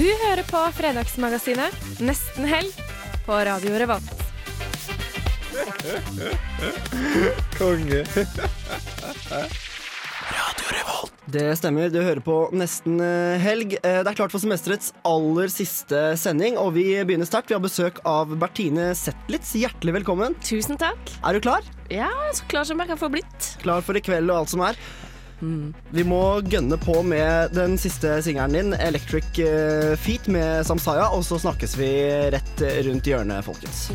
Du hører på Fredagsmagasinet Nesten helg på Radio Revolt. Konge. Radio Revolt. Det stemmer, du hører på Nesten eh, helg. Eh, Det er klart for semesterets aller siste sending, og vi begynner sterkt. Vi har besøk av Bertine Zetlitz. Hjertelig velkommen. Tusen takk. Er du klar? Ja, så klar som jeg kan få blitt. Klar for i kveld og alt som er? Vi må gønne på med den siste singelen din, 'Electric eh, Feet' med Samsaya, og så snakkes vi rett rundt hjørnet, folkens.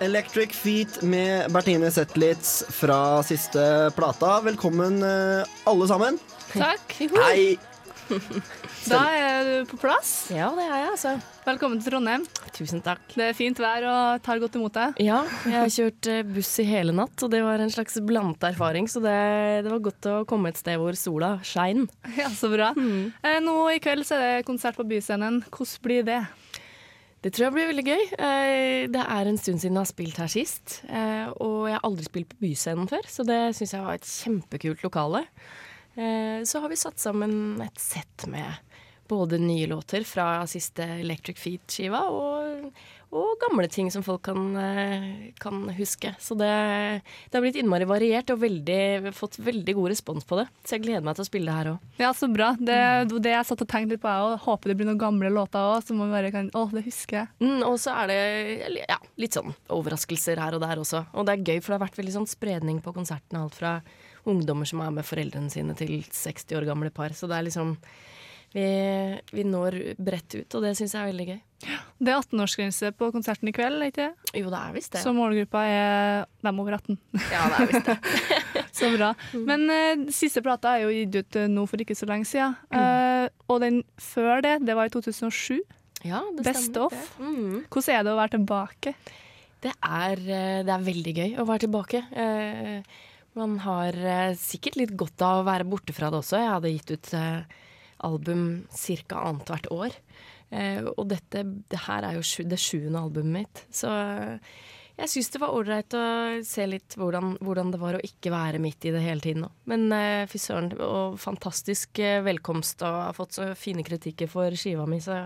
Electric Feet med Bertine Zetlitz fra siste plata. Velkommen, eh, alle sammen. Takk. Hei! Da er du på plass. Ja, det er jeg, altså. Velkommen til Trondheim. Tusen takk. Det er fint vær og tar godt imot deg. Ja, jeg har kjørt eh, buss i hele natt, og det var en slags blandet erfaring, så det, det var godt å komme et sted hvor sola skein. Ja, Så bra. Eh, nå i kveld så er det konsert på Byscenen. Hvordan blir det? Det tror jeg blir veldig gøy. Eh, Det er en stund siden jeg har spilt her sist. Og jeg har aldri spilt på Byscenen før, så det syns jeg var et kjempekult lokale. Eh, Så har vi satt sammen et sett med både nye låter fra siste Electric Feet-skiva og, og gamle ting som folk kan, eh, kan huske. Så det, det har blitt innmari variert og veldig, fått veldig god respons på det. Så jeg gleder meg til å spille det her òg. Ja, så bra. Det det jeg satt og tenkte litt på, jeg òg. Håper det blir noen gamle låter òg, så man bare kan Å, det husker jeg. Mm, og så er det ja, litt sånn overraskelser her og der også. Og det er gøy, for det har vært veldig sånn spredning på konsertene. Alt fra ungdommer som er med foreldrene sine, til 60 år gamle par. Så det er liksom Vi, vi når bredt ut, og det syns jeg er veldig gøy. Det er 18-årsgrense på konserten i kveld, ikke det? Jo, det er visst det. Så målgruppa er dem over 18. Ja, det er visst det. Så bra. Men uh, siste plata er jo gitt ut eh, nå for ikke så lenge siden. Eh, og den før det, det var i 2007. Ja, det Best stemmer, of. det. Mm. Hvordan er det å være tilbake? Det er, det er veldig gøy å være tilbake. Eh, Man har eh, sikkert litt godt av å være borte fra det også. Jeg hadde gitt ut eh, album ca. annethvert år. Eh, Og dette det her er jo det sjuende albumet mitt. Så jeg syns det var ålreit å se litt hvordan, hvordan det var å ikke være midt i det hele tiden nå. Men uh, fy søren, og fantastisk velkomst, og har fått så fine kritikker for skiva mi, så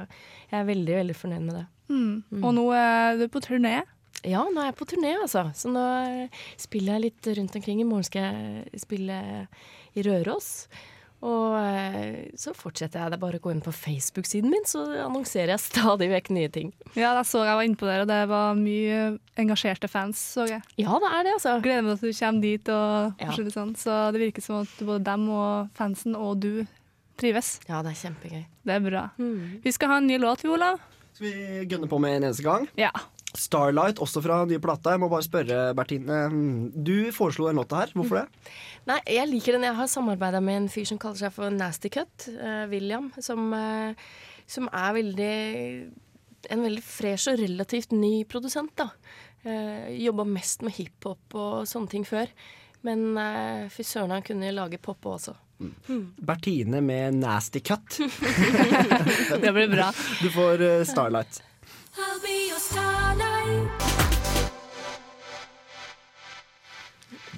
jeg er veldig, veldig fornøyd med det. Mm. Og nå er du på turné. Ja, nå er jeg på turné, altså. Så nå eh, spiller jeg litt rundt omkring. I morgen skal jeg spille i Røros. Og eh, så fortsetter jeg. Det er bare å gå inn på Facebook-siden min, så annonserer jeg stadig vekk nye ting. Ja, jeg så jeg var inne på der, og det var mye engasjerte fans, så jeg. Ja, det er det, altså. Gleder meg til at du kommer dit, og Ja. sånn. Så det virker som at både dem og fansen og du trives. Ja, det er kjempegøy. Det er bra. Mm. Vi skal ha en ny låt, vi, Olav. Skal vi gønne på med en eneste gang? Ja. Starlight, også fra nye plata. Jeg må bare spørre, Bertine. mm, Du foreslo den låta her. Hvorfor det? Nei, jeg liker den. Jeg har samarbeida med en fyr som kaller seg for Nasty Cut, uh, William, som, uh, som er veldig En veldig fresh og relativt ny produsent, da. Uh, Jobba mest med hiphop og sånne ting før. Men uh, fy søren, han kunne lage pop også. Bertine med Nasty Cut. Det blir bra. Du får eh, Starlight.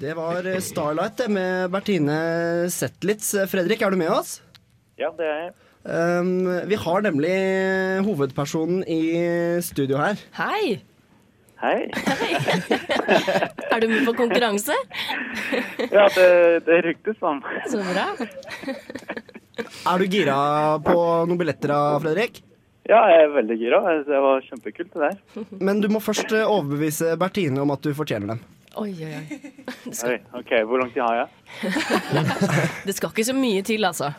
Det var eh, Starlight det, med Bertine Zetlitz. Fredrik, er du med oss? Ja, det er jeg. Um, vi har nemlig hovedpersonen i studio her. Hei! Hei. Er du med på konkurranse? Ja, det, det ryktes sånn. Så bra. Er du gira på noen billetter da, Fredrik? Ja, jeg er veldig gira. Det var kjempekult det der. Men du må først eh, overbevise Bertine om at du fortjener dem. Oi, oi, oi. Oi, ok, Hvor lang tid har jeg? Det skal ikke så mye til, altså.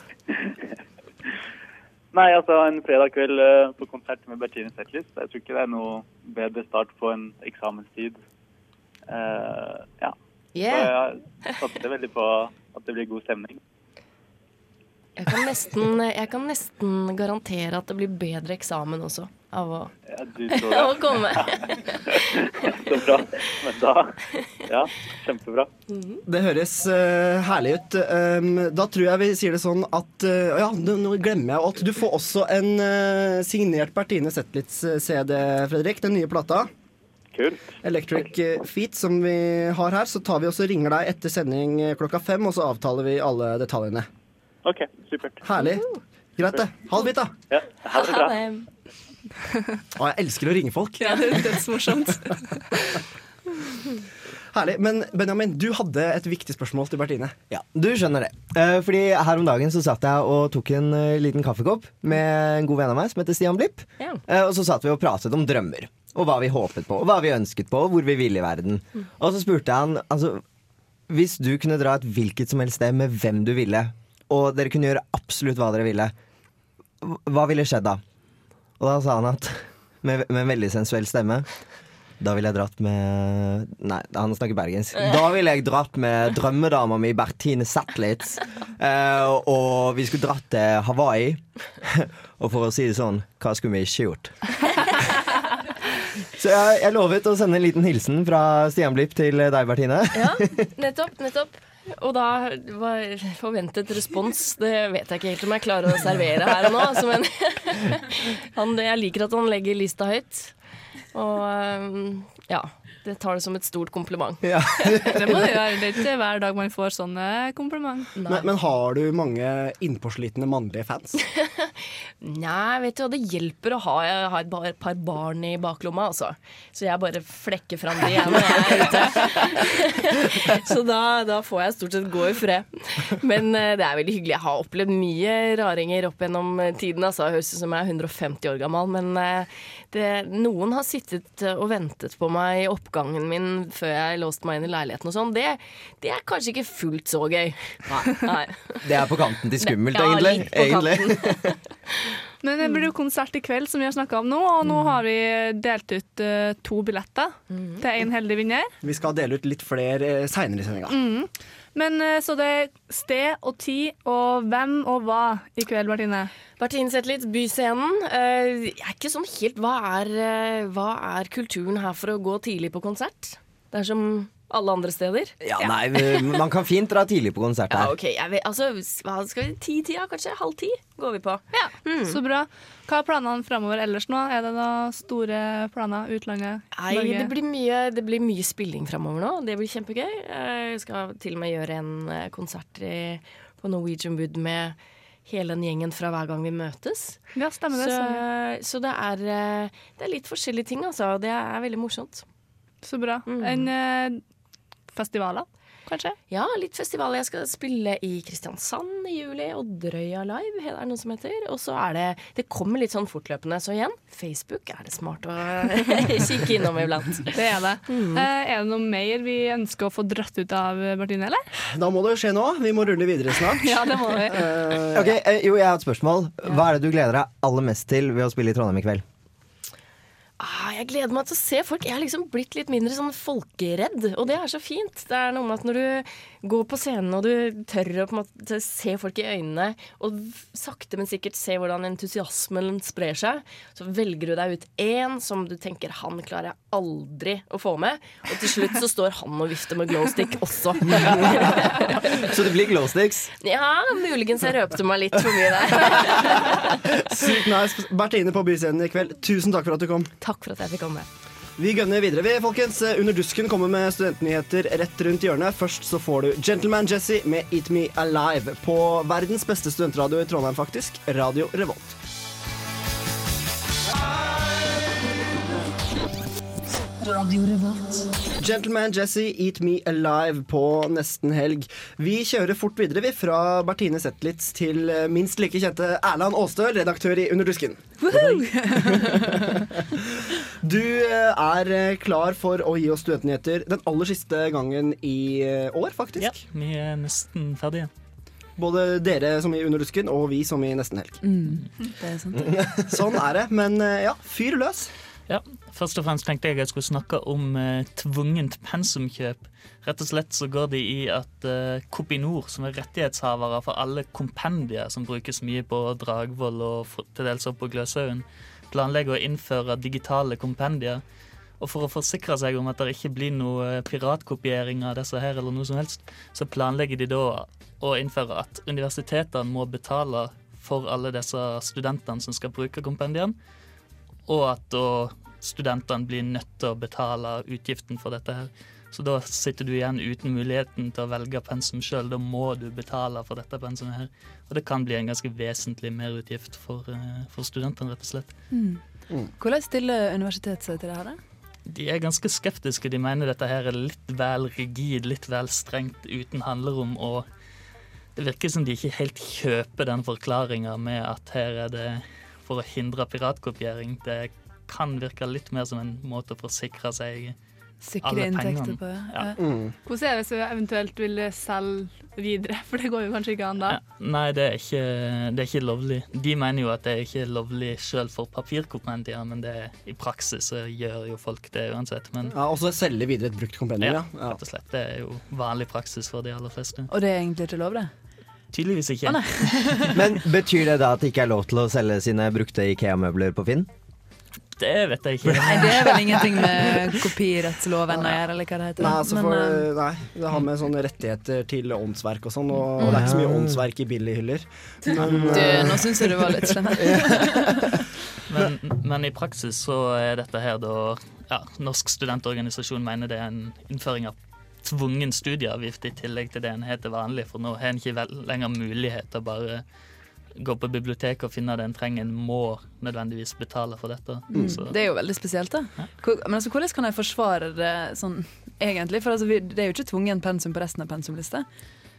Nei, altså en fredag kveld eh, på konsert med Bertine Zetlitz. Jeg tror ikke det er noe bedre start på en eksamenstid. Uh, ja. Så Yeah. jeg satser veldig på at det blir god stemning. Jeg kan, nesten, jeg kan nesten garantere at det blir bedre eksamen også av å, Ja, av å komme. Så bra. Men da Ja, kjempebra. Det høres uh, herlig ut. Um, da tror jeg vi sier det sånn at uh, Ja, nå nå glemmer jeg alt. Du får også en uh, signert Bertine Zetlitz-CD, Fredrik. Den nye plata. Kult. Electric Feet, som vi har her. Så tar vi også ringer deg etter sending klokka fem, og så avtaler vi alle detaljene. OK, supert. Herlig. Greit, det. Ha det fint, da. Ja, ha det bra. Å, jeg elsker å ringe folk. Ja, det er dødsmorsomt. Herlig. Men Benjamin, du hadde et viktig spørsmål til Bertine. Ja, du skjønner det. Eh, fordi her om dagen så satt jeg og tok en eh, liten kaffekopp med en god venn av meg som heter Stian Blipp. Ja. Eh, og så satt vi og pratet om drømmer. Og hva vi håpet på, og hva vi ønsket på, og hvor vi ville i verden. Og så spurte han altså, Hvis du kunne dra et hvilket som helst sted med hvem du ville, og dere kunne gjøre absolutt hva dere ville, hva ville skjedd da? Og da sa han at med, med en veldig sensuell stemme da ville jeg dratt med Nei, han snakker bergensk. Da ville jeg dratt med drømmedama mi Bertine Zetlitz. Eh, og vi skulle dratt til Hawaii. og for å si det sånn, hva skulle vi ikke gjort? Så jeg, jeg lovet å sende en liten hilsen fra Stian Blipp til deg, Bertine. Ja, nettopp, nettopp. Og da var forventet respons Det vet jeg ikke helt om jeg klarer å servere her og nå. Altså, men han, jeg liker at han legger lista høyt. Og ja. Det tar det som et stort kompliment. Ja. Det må du gjøre. Det er ikke hver dag man får sånne kompliment. Men, men har du mange innpåslitne mannlige fans? Nei, vet du hva, det hjelper å ha, ha et par, par barn i baklomma, altså. Så jeg bare flekker fram de igjen når jeg er ute. Så da, da får jeg stort sett gå i fred. Men eh, det er veldig hyggelig. Jeg har opplevd mye raringer opp gjennom tiden. Altså. Jeg høres ut som jeg er 150 år gammel, men eh, det, noen har sittet og ventet på meg i oppgangen min før jeg låste meg inn i leiligheten og sånn. Det, det er kanskje ikke fullt så gøy. Nei. Nei. Det er på kanten til skummelt, Ja, egentlig. litt på egentlig. kanten. Men det blir jo konsert i kveld, som vi har snakka om nå, og nå har vi delt ut uh, to billetter til en heldig vinner. Vi skal dele ut litt flere uh, seinere i sendinga. Men eh, så det er sted og tid og hvem og hva i kveld, Martine? Martine Zetlitz, Byscenen. Eh, jeg er ikke sånn helt hva er, eh, hva er kulturen her for å gå tidlig på konsert? Det er som alle andre steder. Ja, nei, man kan fint dra tidlig på konsert her. Ja, ok. Jeg vet, altså, hva skal vi Ti-tida, kanskje? Halv ti går vi på. Ja. Så bra. Hva er planene fremover ellers nå? Er det da store planer? Utlandet? Nei, Norge? det blir, mye, det blir mye spilling framover nå. Det blir kjempegøy. Jeg skal til og med gjøre en eh, konsert i, på Norwegian Wood med hele den gjengen fra hver gang vi møtes. Ja, stemmer det. Så, Så, så det, er, eh, det er litt forskjellige ting, altså. Det er veldig morsomt. så bra. En eh, festivaler, kanskje? Ja, litt festivaler. Jeg skal spille i Kristiansand i juli, og Drøya Live er det noe som heter. Og så er det Det kommer litt sånn fortløpende. Så igjen, Facebook er det smart å kikke innom iblant. Det er det. Eh, er det noe mer vi ønsker å få dratt ut av Martine, eller? Da må det skje nå. Vi må rulle videre snart. Ja, det må vi. Ok, eh, Jo, jeg har et spørsmål. Hva er det du gleder deg aller mest til ved å spille i Trondheim i kveld? Ah, jeg gleder meg til å se folk. Jeg har liksom blitt litt mindre sånn folkeredd, og det er så fint. Det er noe med at når du går på scenen og du tør å på en måte se folk i øynene, og sakte, men sikkert se hvordan entusiasmen sprer seg, så velger du deg ut én som du tenker han klarer jeg aldri å få med, og til slutt så står han og vifter med glowstick også. Så det blir glowsticks? Ja, muligens jeg røpte meg litt for mye der. Sykt nice. Bertine på Byscenen i kveld, tusen takk for at du kom. Takk for at jeg fikk komme. Vi gønner videre, vi, folkens. Under dusken kommer med studentnyheter rett rundt hjørnet. Først så får du Gentleman Jesse med Eat Me Alive på verdens beste studentradio i Trondheim, faktisk. Radio Revolt. Gentleman Jesse, Eat Me Alive på nesten helg. Vi kjører fort videre, vi, fra Bertine Zetlitz til eh, minst like kjente Erland Aastøl, redaktør i Under dusken. Du eh, er eh, klar for å gi oss studentnyheter den aller siste gangen i år, faktisk. Ja, vi er nesten ferdige. Både dere som i Under dusken, og vi som i Nesten helg. Det er sant. Sånn er det. Men ja, fyr løs. Ja, Først og fremst tenkte jeg jeg skulle snakke om eh, tvungent pensumkjøp. Rett og slett så går det i at eh, Kopinor, som er rettighetshavere for alle kompendier som brukes mye på Dragvoll og til dels opp på Gløshaugen, planlegger å innføre digitale kompendier. Og for å forsikre seg om at det ikke blir noe piratkopiering av disse her, eller noe som helst, så planlegger de da å innføre at universitetene må betale for alle disse studentene som skal bruke kompendiene, og at da studentene blir nødt til å betale utgiften for dette her. Så da sitter du igjen uten muligheten til å velge pensum sjøl. Da må du betale for dette pensumet her. Og det kan bli en ganske vesentlig merutgift for, eh, for studentene, rett og slett. Mm. Hvordan stiller universitetet seg til det her? da? De er ganske skeptiske. De mener dette her er litt vel rigid, litt vel strengt uten handlerom. Og det virker som de ikke helt kjøper den forklaringa med at her er det for å hindre piratkopiering. Det kan virke litt mer som en måte å forsikre seg Sikre alle inntekter på. Ja. Ja. Mm. Hvordan er det hvis du eventuelt vil selge videre? For det går jo kanskje ikke an da. Ja, nei, det er, ikke, det er ikke lovlig. De mener jo at det er ikke lovlig sjøl for papirkompendier, men det, i praksis så gjør jo folk det uansett. Men Ja, Og så selge videre et brukt kompendium, ja, rett og slett. Det er jo vanlig praksis for de aller fleste. Og det er egentlig ikke lov, det? Tydeligvis ikke. Å. Men betyr det da at det ikke er lov til å selge sine brukte Ikea-møbler på Finn? Det vet jeg ikke. Nei, det er vel ingenting med kopirettsloven å gjøre, eller hva det heter. Nei, altså for, eh, nei, det har med sånne rettigheter til åndsverk og sånn, og, og det er ikke så mye åndsverk i billighyller. Men du, eh, nå syns jeg du var litt slem. Men, men i praksis så er dette her da ja, Norsk studentorganisasjon mener det er en innføring av tvungen studieavgift i tillegg til det en heter vanlig, for nå har en ikke vel, lenger mulighet til å bare gå på biblioteket og finne det en trenger. En må nødvendigvis betale for dette. Mm. Så, Det er jo veldig spesielt, da. Hvor, men altså, hvordan kan jeg forsvare det sånn egentlig? For altså, det er jo ikke tvungen pensum på resten av pensumlista.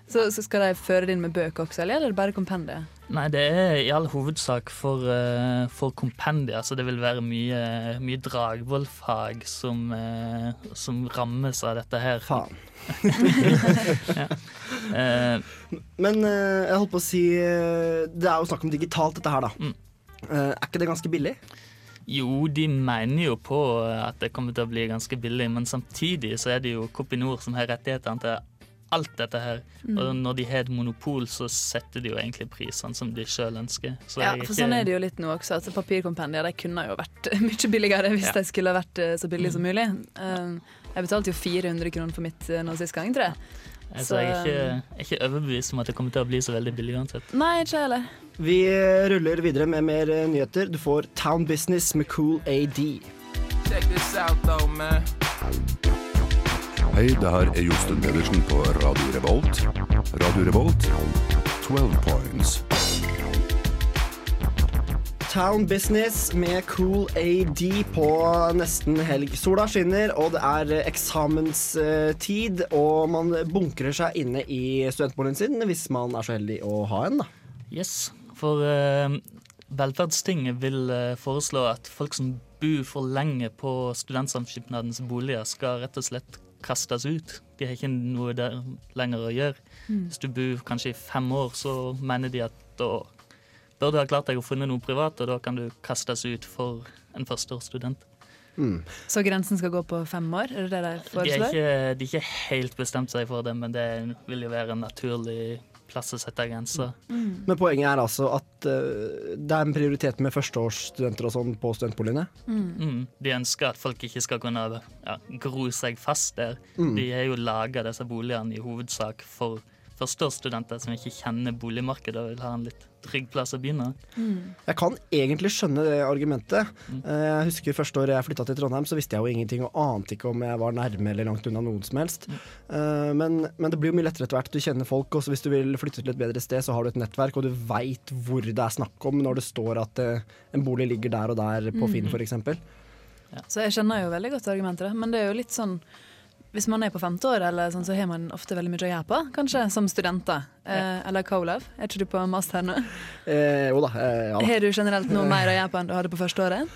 Så, så skal de føre det inn med bøker også, eller er det bare kompendiet? Nei, det er i all hovedsak for, uh, for kompendier, så det vil være mye, mye Dragvoll-fag som, uh, som rammes av dette her. Faen. ja. uh, Men jeg holdt på å si Det er jo snakk om digitalt, dette her, da. Mm. Er ikke det ganske billig? Jo, de mener jo på at det kommer til å bli ganske billig, men samtidig så er det jo Kopinor som har rettighetene til alt dette her. Mm. Og når de har et monopol, så setter de jo egentlig prisene som de sjøl ønsker. Så Ja, for sånn er det jo litt nå også. Altså, papirkompendier de kunne jo vært mye billigere hvis Ja. de skulle vært eh, så billige Mm. som mulig. Um, jeg betalte jo 400 kroner for mitt eh, nå sist gang, tror jeg. Altså, jeg er ikke, jeg er ikke overbevist om at det kommer til å bli så veldig billig uansett. Nei, ikke heller. Vi eh, ruller videre med mer nyheter. Du får Town Business med Cool AD. Check this out though, man. Hei, det her er Josten Pedersen på Radio Revolt. Radio Revolt, 12 points. Town Business med Cool AD på nesten helg. Sola skinner, og det er eh, eksamenstid, og man bunkrer seg inne i studentboligen sin hvis man er så heldig å ha en, da. Yes, for uh, Velferdstinget vil uh, foreslå at folk som bor for lenge på studentsamskipnadens boliger, skal rett og slett kastes ut. De har ikke noe der lenger å gjøre. Mm. Hvis du bor kanskje i fem år, så mener de at da bør du ha klart deg å funne noe privat, og da kan du kastes ut for en førsteårsstudent. Så grensen skal gå på fem år? Er det det de De har foreslår? ikke, de har ikke helt bestemt seg for det, men det vil jo være en naturlig plass å sette grenser. Men poenget er altså at uh, det er en prioritet med førsteårsstudenter og sånn på studentboligene. Mm. De ønsker at folk ikke skal kunne ja, gro seg fast der. Mm. De har jo laga disse boligene i hovedsak for førsteårsstudenter som ikke kjenner boligmarkedet og vil ha en litt trygg plass å begynne. Jeg kan egentlig skjønne det argumentet. Mm. Eh, Jeg husker første året jeg flytta til Trondheim, så visste jeg jo ingenting og ante ikke om jeg var nærme eller langt unna noen som helst. Mm. Eh, Men, men det blir jo mye lettere etter hvert. Du kjenner folk, og så hvis du vil flytte til et bedre sted, så har du et nettverk, og du veit hvor det er snakk om når det står at eh, en bolig ligger der og der på Finn, Mm. f.eks. Så jeg skjønner jo veldig godt argumentet, men det er jo litt sånn hvis man er på femte år, eller sånn, så har man ofte veldig mye å gjøre på, kanskje, som studenter. Eh, eller co-love. Er ikke du på master nå? Eh, jo da. Eh, ja. Har du generelt noe mer å gjøre på enn du hadde på første året?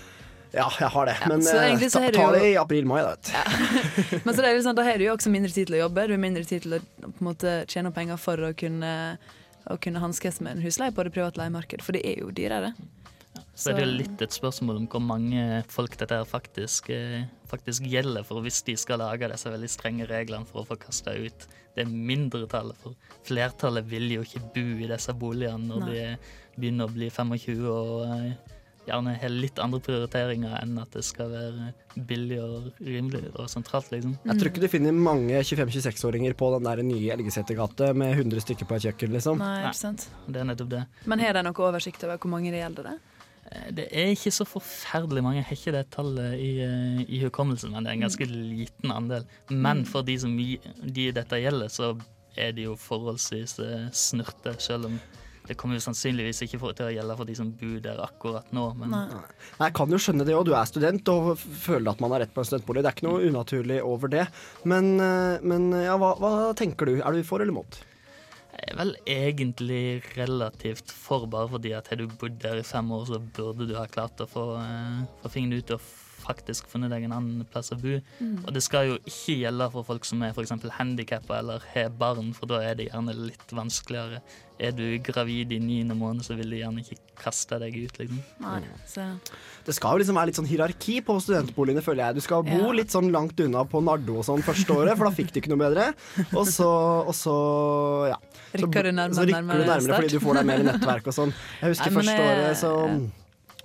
ja, jeg har det. Ja, Men så eh, ta, ta det i april-mai, da. vet du. Men så det er litt sånn, da har du jo også mindre tid til å jobbe, du har mindre tid til å på måte, tjene penger for å kunne, å kunne hanskes med en husleie på det private leiemarkedet, for det er jo dyrere. Så er det jo litt et spørsmål om hvor mange folk dette her faktisk, eh, faktisk gjelder for hvis de skal lage disse veldig strenge reglene for å få kasta ut det mindretallet. For flertallet vil jo ikke bo i disse boligene når Nei. de begynner å bli 25 og eh, gjerne har litt andre prioriteringer enn at det skal være billig og rimelig og sentralt, liksom. Jeg tror ikke du finner mange 25-26-åringer på den der nye Elgesetergate med 100 stykker på et kjøkken, liksom. Nei, ikke sant. Det er nettopp det. Men har de noe oversikt over hvor mange det gjelder? det? Eh, Det er ikke så forferdelig mange. Jeg har ikke det tallet i, eh, i hukommelsen, men det er en ganske liten andel. Men for de som vi- de dette gjelder, så er de jo forholdsvis eh, snurte, selv om det kommer jo sannsynligvis ikke for, til å gjelde for de som bor der akkurat nå. Men Nei, Jeg kan jo skjønne det òg. Du er student og føler at man har rett på en studentbolig. Det er ikke noe unaturlig over det. Men, men ja, hva, hva tenker du? Er du for eller mot? Er vel egentlig relativt for, bare fordi at har du bodd der i fem år, så burde du ha klart å få, eh, få fingeren ut og faktisk funnet deg en annen plass å bo. Mm. Og det skal jo ikke gjelde for folk som er f.eks. handikappa eller har barn, for da er det gjerne litt vanskeligere. Er du gravid i niende måned, så vil de gjerne ikke kaste deg ut, liksom. Nei, Det skal jo liksom være litt sånn hierarki på studentboligene, føler jeg. Du skal bo Ja. litt sånn langt unna på Nardo og sånn første året, for da fikk du ikke noe bedre. Og så, og så ja. Så, Rykker du nærmere så rykker nærmere du nærmere start? fordi du får deg mer i nettverk og sånn. Jeg husker Nei, første året så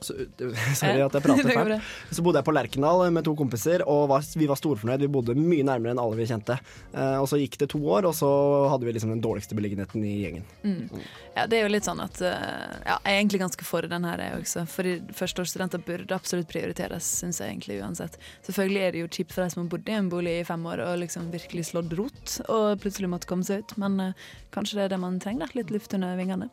så, sorry at jeg prater fælt. Så bodde jeg på Lerkendal med to kompiser, og var, vi var storfornøyd. Vi bodde mye nærmere enn alle vi kjente. Eh, og så gikk det to år, og så hadde vi liksom den dårligste beliggenheten i gjengen. Mm. Ja, det er jo litt sånn at eh, Ja, jeg er egentlig ganske for den her, jeg også. Fordi førsteårsstudenter burde absolutt prioriteres, syns jeg egentlig uansett. Selvfølgelig er det jo kjipt for de som har bodd i en bolig i fem år og liksom virkelig slått rot, og plutselig måtte komme seg ut, men eh, kanskje det er det man trenger, da. Litt luft under vingene.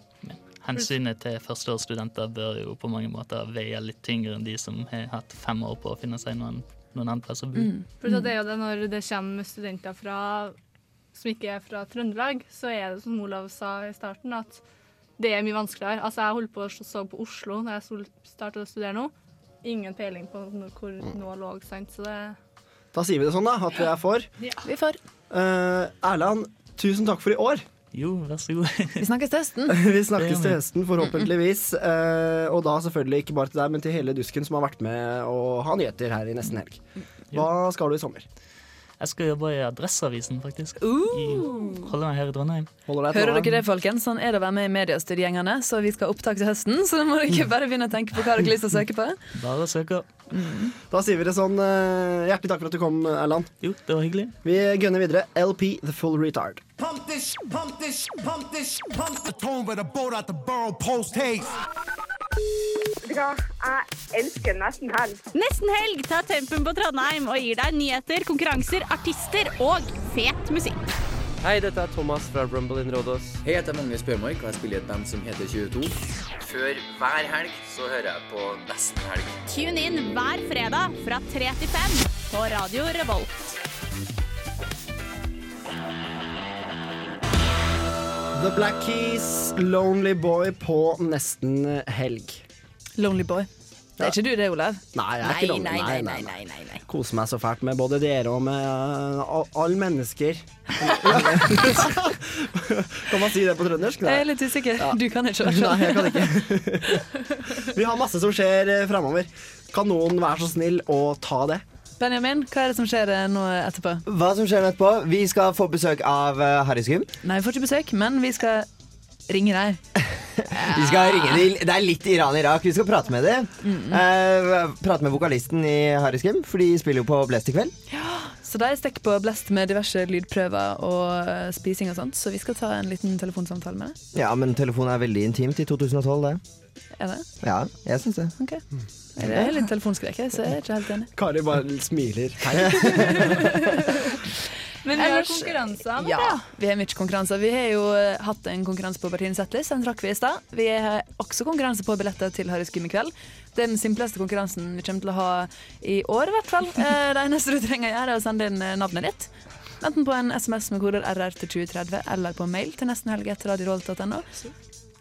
Hensynet til førsteårsstudenter bør jo på mange måter veie litt tyngre enn de som har hatt fem år på å finne seg noen, noen annen plass å bo. Mm. For det er jo det når det kommer studenter fra, som ikke er fra Trøndelag, så er det som Olav sa i starten, at det er mye vanskeligere. Altså Jeg holdt på å så på Oslo da jeg startet å studere nå. Ingen peiling på hvor nå lå. sant? Så det Da sier vi det sånn, da, at vi er for. Ja, Vi er for. Uh, Erland, tusen takk for i år. Jo, vær så god. Vi snakkes til høsten. Vi snakkes til høsten, forhåpentligvis. Eh, og da selvfølgelig ikke bare til deg, men til hele dusken som har vært med og ha nyheter her i nesten helg. Hva skal du i sommer? Jeg skal jobbe i Adresseavisen, faktisk. Uh. I, holder meg her i Trondheim. Hører dere det, folkens? Sånn er det å være med i mediestudiegangene. Så vi skal ha opptak til høsten, så da må dere bare begynne å tenke på hva dere har lyst til å søke på. Bare søke. Da sier vi det sånn. eh, hjertelig takk for at du kom, Erland. Jo, det var hyggelig. Vi gønner videre. LP The Full Retard. Pump this, pump this, pump this, pump the tone with a boat out the borough post haste. Jeg elsker nesten helg. Nesten helg tar tempen på Trondheim og gir deg nyheter, konkurranser, artister og fet musikk. Hei, dette er Thomas fra Rumble in Rådås. Hei, jeg heter Magnus Bjørmark, og jeg spiller i et band som heter 22. Før hver helg så hører jeg på Nesten helg. Tune inn hver fredag fra 3 til 5 på Radio Revolt. The Black Keys, Lonely Boy på nesten helg. Lonely Boy. Det er ikke du det, Olav? Nei, jeg er ikke lonely. Nei, nei, Nei, nei, nei, nei, nei, nei. Koser meg så fælt med både dere og med uh, all- alle mennesker. kan man si det på trøndersk? Jeg er litt usikker. Du kan ikke. Nei, jeg kan ikke. Vi har masse som skjer fremover framover. Kan noen være så snill å ta det? Benjamin, hva er det som skjer eh, nå etterpå? Hva som skjer nå etterpå? Vi skal få besøk av uh, Harry Skum. Nei, vi får ikke besøk, men vi skal ringe deg. Vi skal ringe de, Det er litt Iran-Irak. Vi skal prate med dem. Eh, prate med vokalisten i Harry Skum, for de spiller jo på Blest i kveld. Så de stikker på blest med diverse lydprøver og eh, spising og sånt, så vi skal ta en liten telefonsamtale med deg. Ja, men telefon er veldig intimt i 2012, det. Er det? Ja, jeg syns det. Ok. Jeg er litt telefonskrekk, så jeg er ikke helt enig. Kari bare smiler. Men vi har konkurranser. Ja, vi har mye konkurranser. Vi har jo eh, hatt en konkurranse på Bertine Zetlist, den trakk vi i stad. Vi har også konkurranse på billetter til Harry gym i kveld. Det er den simpleste konkurransen vi kommer til å ha i år, i hvert fall. Eh, Det eneste du trenger å gjøre, er å sende inn eh, navnet ditt. Enten på en SMS med koder RR til 2030 eller på mail til nestenhelg.radiorolt.no.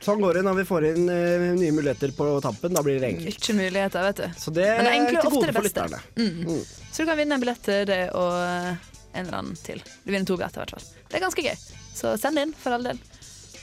Sånn går det når vi får inn uh, nye muligheter på tampen. Da blir det enkelt. Mykje muligheter, vet du. Så det Men det er egentlig til ofte gode det for beste. lytterne. Mm. Så du kan vinne en billett til det og eh, en eller annen til. Du vinner to billetter, i hvert fall. Det er ganske gøy. Så send inn, for all del.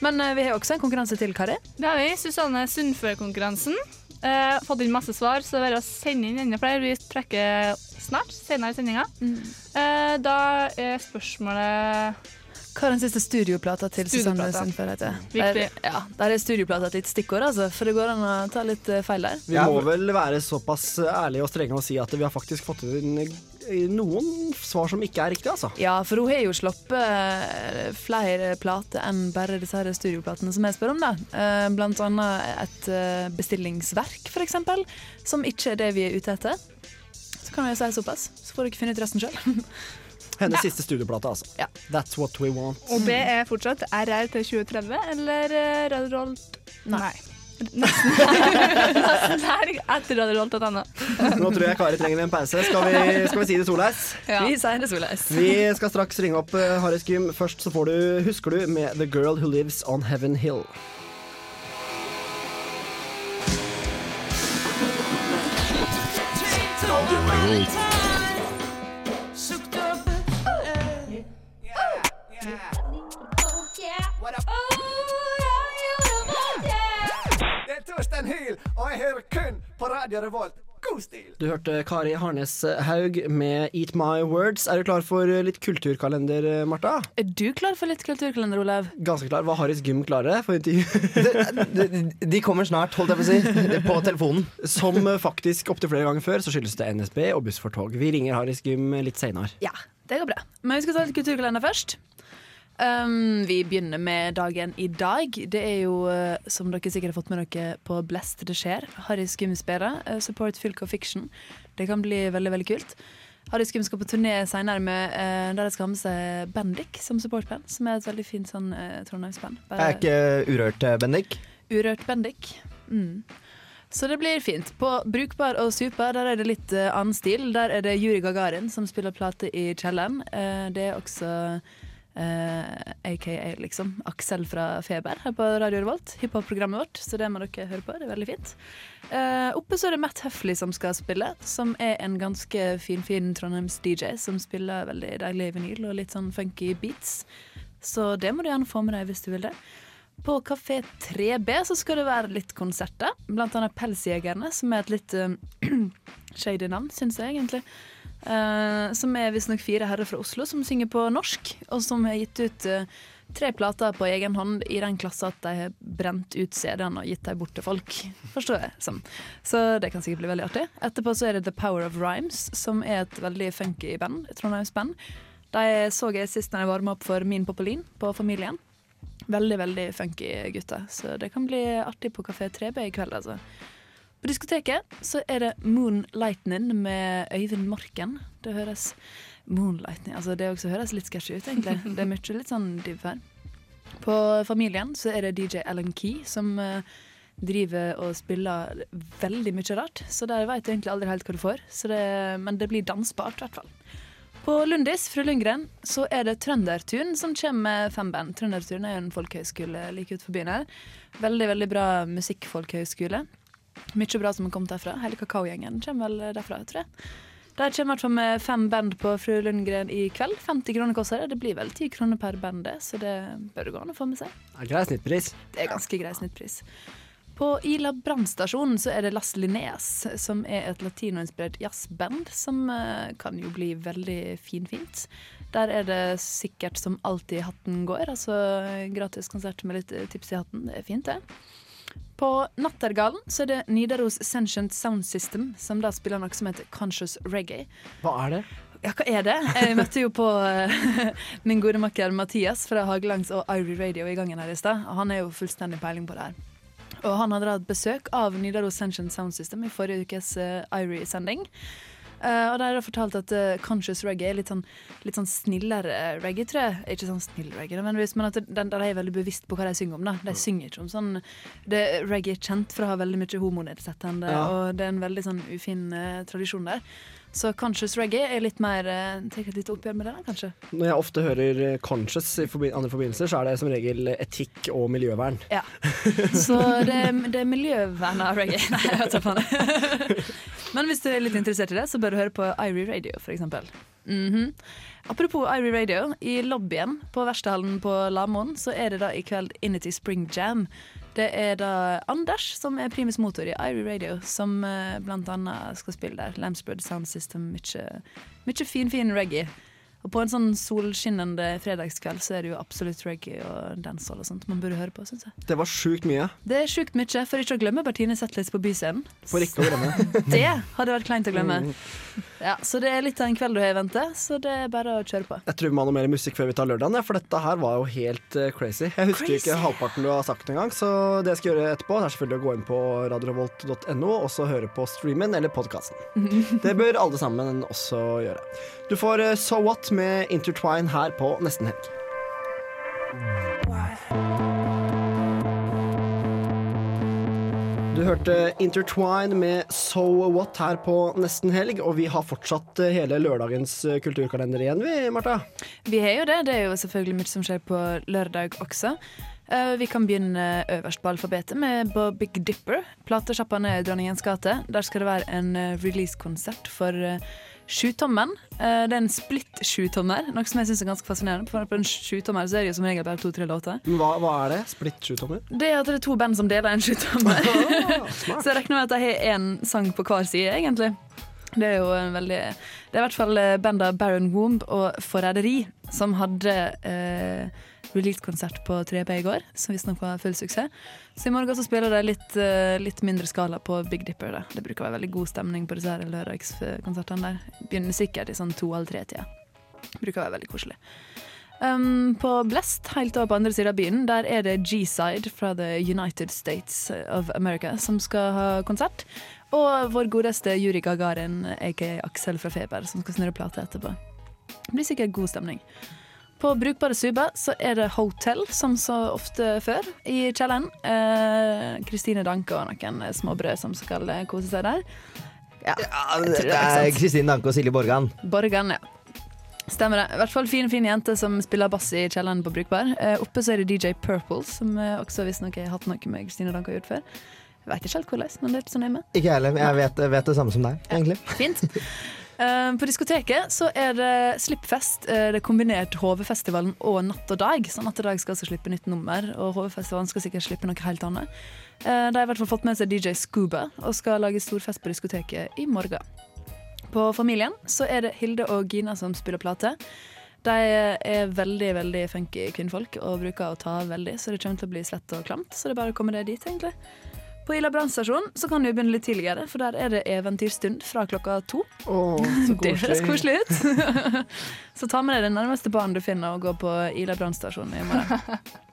Men uh, vi har også en konkurranse til, Kari. Det har vi. Susanne Sundfør-konkurransen. Uh, fått inn masse svar, så det er bare å sende inn enda flere. Vi trekker snart, senere i sendinga. Eh, da er spørsmålet Hva er den siste studioplata til Susanne. Sundfør heter? Der, ja, der er studioplata et litt stikkord, altså, for det går an å ta litt eh, feil der. Vi må vel være såpass ærlige og strenge og si at vi har faktisk fått inn eh, noen svar som ikke er riktige, altså. Ja, for hun har jo sluppet eh, flere plater enn bare disse her studioplatene som jeg spør om. da. Eh, Blant annet et eh, bestillingsverk, eksempel, som ikke er det vi er ute etter. Så kan vi jo si såpass, så får dere finne ut resten sjøl. Hennes siste studioplate, altså. That's what we want. Og det er fortsatt RR til 2030, eller eh, Radio Rolt Nei. Nesten. Nesten helg etter Radio Rolt.no. Nå tror jeg Kari trenger en pause. Skal vi, skal vi si det soleis? Ja. Vi sier det soleis. Vi skal straks ringe opp uh, Harry Skim. Først så får du, husker du, med The Girl Who Lives On Heaven Hill. Det er Torstein Hyl, og jeg hører kun på Radio Revolt. God stil! Du hørte Kari Harnes Haug med Eat My Words. Er du klar for litt kulturkalender, Marta? Er du klar for litt kulturkalender, Olav? Ganske klar. Var Harris Gym klare for intervju? De kommer snart, holdt jeg på å si. På telefonen. Som faktisk opptil flere ganger før, så skyldes det NSB og Buss for tog. Vi ringer Harris Gym litt seinere. Ja, det går bra. Men vi skal ta litt kulturkalender først. Um, vi begynner med dagen i dag. Det er jo, eh, som dere sikkert har fått med dere på Blest det skjer, Harry Skum spiller. support Fylke og Fiction. Det kan bli veldig veldig kult. Harry Skum skal på turné senere med, uh, der de skal ha med seg Bendik som supportband. Som er et veldig fint sånn uh, trondheimsband. Bare... er ikke urørt, eh, Bendik. Urørt Bendik. Mm. Så det blir fint. På Brukbar og Super der er det litt uh, annen stil. Der er det Juri Gagarin som spiller plate i kjelleren. Uh, det er også eh, aka liksom Aksel fra Feber her på Radio Revolt. Hiphop-programmet vårt, så det må dere høre på. Det er veldig fint. Uh, oppe så er det Matt Huffley som skal spille, som er en ganske finfin Trondheims-DJ som spiller veldig deilig vinyl og litt sånn funky beats. Så det må du gjerne få med deg hvis du vil det. På Kafé 3B så skal det være litt konserter. Blant annet Pelsjegerne, som er et litt uh, shady navn, syns jeg egentlig. Eh, som er visstnok fire herrer fra Oslo som synger på norsk, og som har gitt ut uh, tre plater på egen hånd i den klasse at de har brent ut CD-ene og gitt dem bort til folk. Forstår jeg som. Så det kan sikkert bli veldig artig. Etterpå så er det The Power of Rhymes, som er et veldig funky band. et Trondheimsband. De så jeg sist da jeg varma opp for Min Popolin på Familien. Veldig, veldig funky gutter, så det kan bli artig på Kafé 3B i kveld, altså. På diskoteket så er det Moonlightning med Øyvind Morken. Det høres Moonlightning, altså det også høres litt sketsjy ut, egentlig. Det er mye litt sånn div her. På Familien så er det DJ Alan Key som eh, driver og spiller veldig mye rart. Så der veit du egentlig aldri helt hva du får, det, men det blir dansbart i hvert fall. På Lundis, fru Lundgren, så er det Trøndertun som kommer med fem band. Trøndertun er jo en folkehøyskole like utenfor byen her. Veldig, veldig bra musikkfolkehøyskole. Mye bra som har kommet derfra. Hele Kakaogjengen kommer vel derfra, tror jeg. Der kommer i hvert fall med fem band på Fru Lundgren i kveld. 50 kroner koster det. Det blir vel 10 kroner per band, så det bør det gå an å få med seg. Det Er grei snittpris. Det er ganske grei snittpris. På Ila brannstasjon så er det Las Lineas, som er et latinoinspirert jazzband som eh, kan jo bli veldig finfint. Der er det sikkert som alltid hatten går, altså gratis konsert med litt eh, tips i hatten. Det er fint, det. På Nattergalen så er det Nidaros Sentient Sound System, som da spiller noe som heter Conscious Reggae. Hva er det? Ja, hva er det? Jeg møtte jo på eh, min gode makker Mathias fra Hagelangs og Ivory Radio i gangen her i stad. Han er jo fullstendig peiling på det her. Og han hadde hatt besøk av Nidaros Sentient Sound System i forrige ukes uh, Eh, og der har jeg fortalt at uh, conscious reggae er litt sånn, litt sånn snillere reggae, tror jeg. Ikke sånn snill reggae, nødvendigvis, men at den, der er veldig bevisst på hva de synger om. da. De synger ikke om sånn det, Reggae er kjent for å ha veldig mye homonedsettende, Ja. og det er en veldig sånn ufin uh, tradisjon der. Så conscious reggae er litt mer uh, Tar et lite oppgjør med det, da, kanskje. Når jeg ofte hører conscious i forbi andre forbindelser, så er det som regel etikk og miljøvern. Ja. Så det, det er miljøvern av reggae. Nei, jeg da faen. Men hvis du er litt interessert i det, så bør du høre på Irie Radio, for eksempel. -hmm. Apropos Irie Radio, i lobbyen på Verkstedhallen på Lamoen så er det da i kveld Inity Spring Jam. Det er da Anders, som er primus motor i Irie Radio, som eh, blant annet skal spille der. Lamsbird Sound System, mye, mye fin, fin reggae. Og på en sånn solskinnende fredagskveld så er det jo absolutt reggae og dancehall og sånt man burde høre på, syns jeg. Det var sjukt mye. Det er sjukt mye, for ikke å glemme Bertine Zetlitz på Byscenen. For ikke å glemme. Det hadde vært kleint å glemme. Mm. Ja, så det er litt av en kveld du har i vente, så det er bare å kjøre på. Jeg tror vi må ha noe mer musikk før vi tar lørdagen, ja, for dette her var jo helt uh, crazy. Jeg husker Crazy. ikke halvparten du har sagt engang, så det jeg skal gjøre etterpå, er selvfølgelig å gå inn på radiorevolt.no og så høre på streamen eller podkasten. Det bør alle sammen også gjøre. Du får eh, So What med Intertwine her på Nesten Helg. Du hørte Intertwine med So What her på Nesten Helg, og vi har fortsatt eh, hele lørdagens eh, kulturkalender igjen, vi, Marta. Vi har jo det. Det er jo selvfølgelig mye som skjer på lørdag også. Vi kan begynne øverst på alfabetet med Big Dipper. Platesjappene i Dronningens gate. Der skal det være en releasekonsert for sjutommen. Eh, det er en splitt sjutommer, noe som jeg syns er ganske fascinerende. For på en sjutommer så er det jo som regel bare to-tre låter. Hva, hva er det? Splitt sjutommer? Det er at det er to band som deler en sjutommer. så jeg regner med at de har én sang på hver side, egentlig. Det er jo en veldig Det er i hvert fall banda bandet Baron Womb og Forræderi som hadde eh, release-konsert på 3B i går, som visstnok var full suksess. Så i morgen så spiller de litt, eh, litt mindre skala på Big Dipper. Da. Det bruker å være veldig god stemning på disse lørdagskonsertene der. Begynner sikkert i sånn to eller tre-tida. Bruker å være veldig koselig. Um, på Blest, helt over på andre siden av byen, der er det G-Side fra The United States of America som skal ha konsert. Og vår godeste Juri Gagarin, aka Aksel fra Feber, som skal snurre plate etterpå. Det blir sikkert god stemning. På Brukbare suber så er det Hotel, som så ofte før, i kjelleren. Eh, Kristine Danke og noen småbrød som skal eh, kose seg der. Ja, jeg Det det er Kristine. Danke og Silje Borgan. Borgan, ja. Stemmer det. I hvert fall fin, fin jente som spiller bass i kjelleren på Brukbar. Eh, oppe så er det DJ Purple, som eh, også visstnok har hatt noe med Kristine Danke å gjøre før. Jeg vet ikke helt hvordan, men det er ikke så nøye med. Ikke jeg heller. Jeg vet, vet det samme som deg, egentlig. Fint. Eh, på diskoteket så er det Slippfest. eh, det er kombinert HV-festivalen og Natt og Dag. Så Natt og Dag skal altså slippe nytt nummer, og HV-festivalen skal sikkert slippe noe helt annet. Eh, de har i hvert fall fått med seg DJ Scuba og skal lage storfest på diskoteket i morgen. På Familien så er det Hilde og Gina som spiller plate. De er veldig veldig funky kvinnfolk og bruker å ta veldig, så det kommer til å bli svett og klamt. Så det er bare å komme det dit, egentlig. På Ila brannstasjon kan du begynne litt tidligere, for der er det eventyrstund fra klokka to. Åh, så Det høres koselig. ut. så ta med deg det nærmeste barn du finner, og gå på Ila brannstasjon i morgen.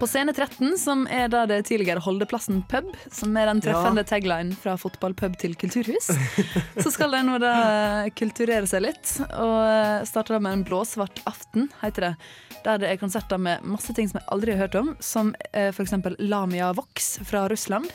På Scene 13, som er da det tidligere Holdeplassen pub, som er den treffende tagline fra fotballpub til kulturhus, så skal de nå da kulturere seg litt, og starter da med en blåsvart aften, heter det. Der det er konserter med masse ting som jeg aldri har hørt om, som f.eks. for eksempel Lamia Vox fra Russland.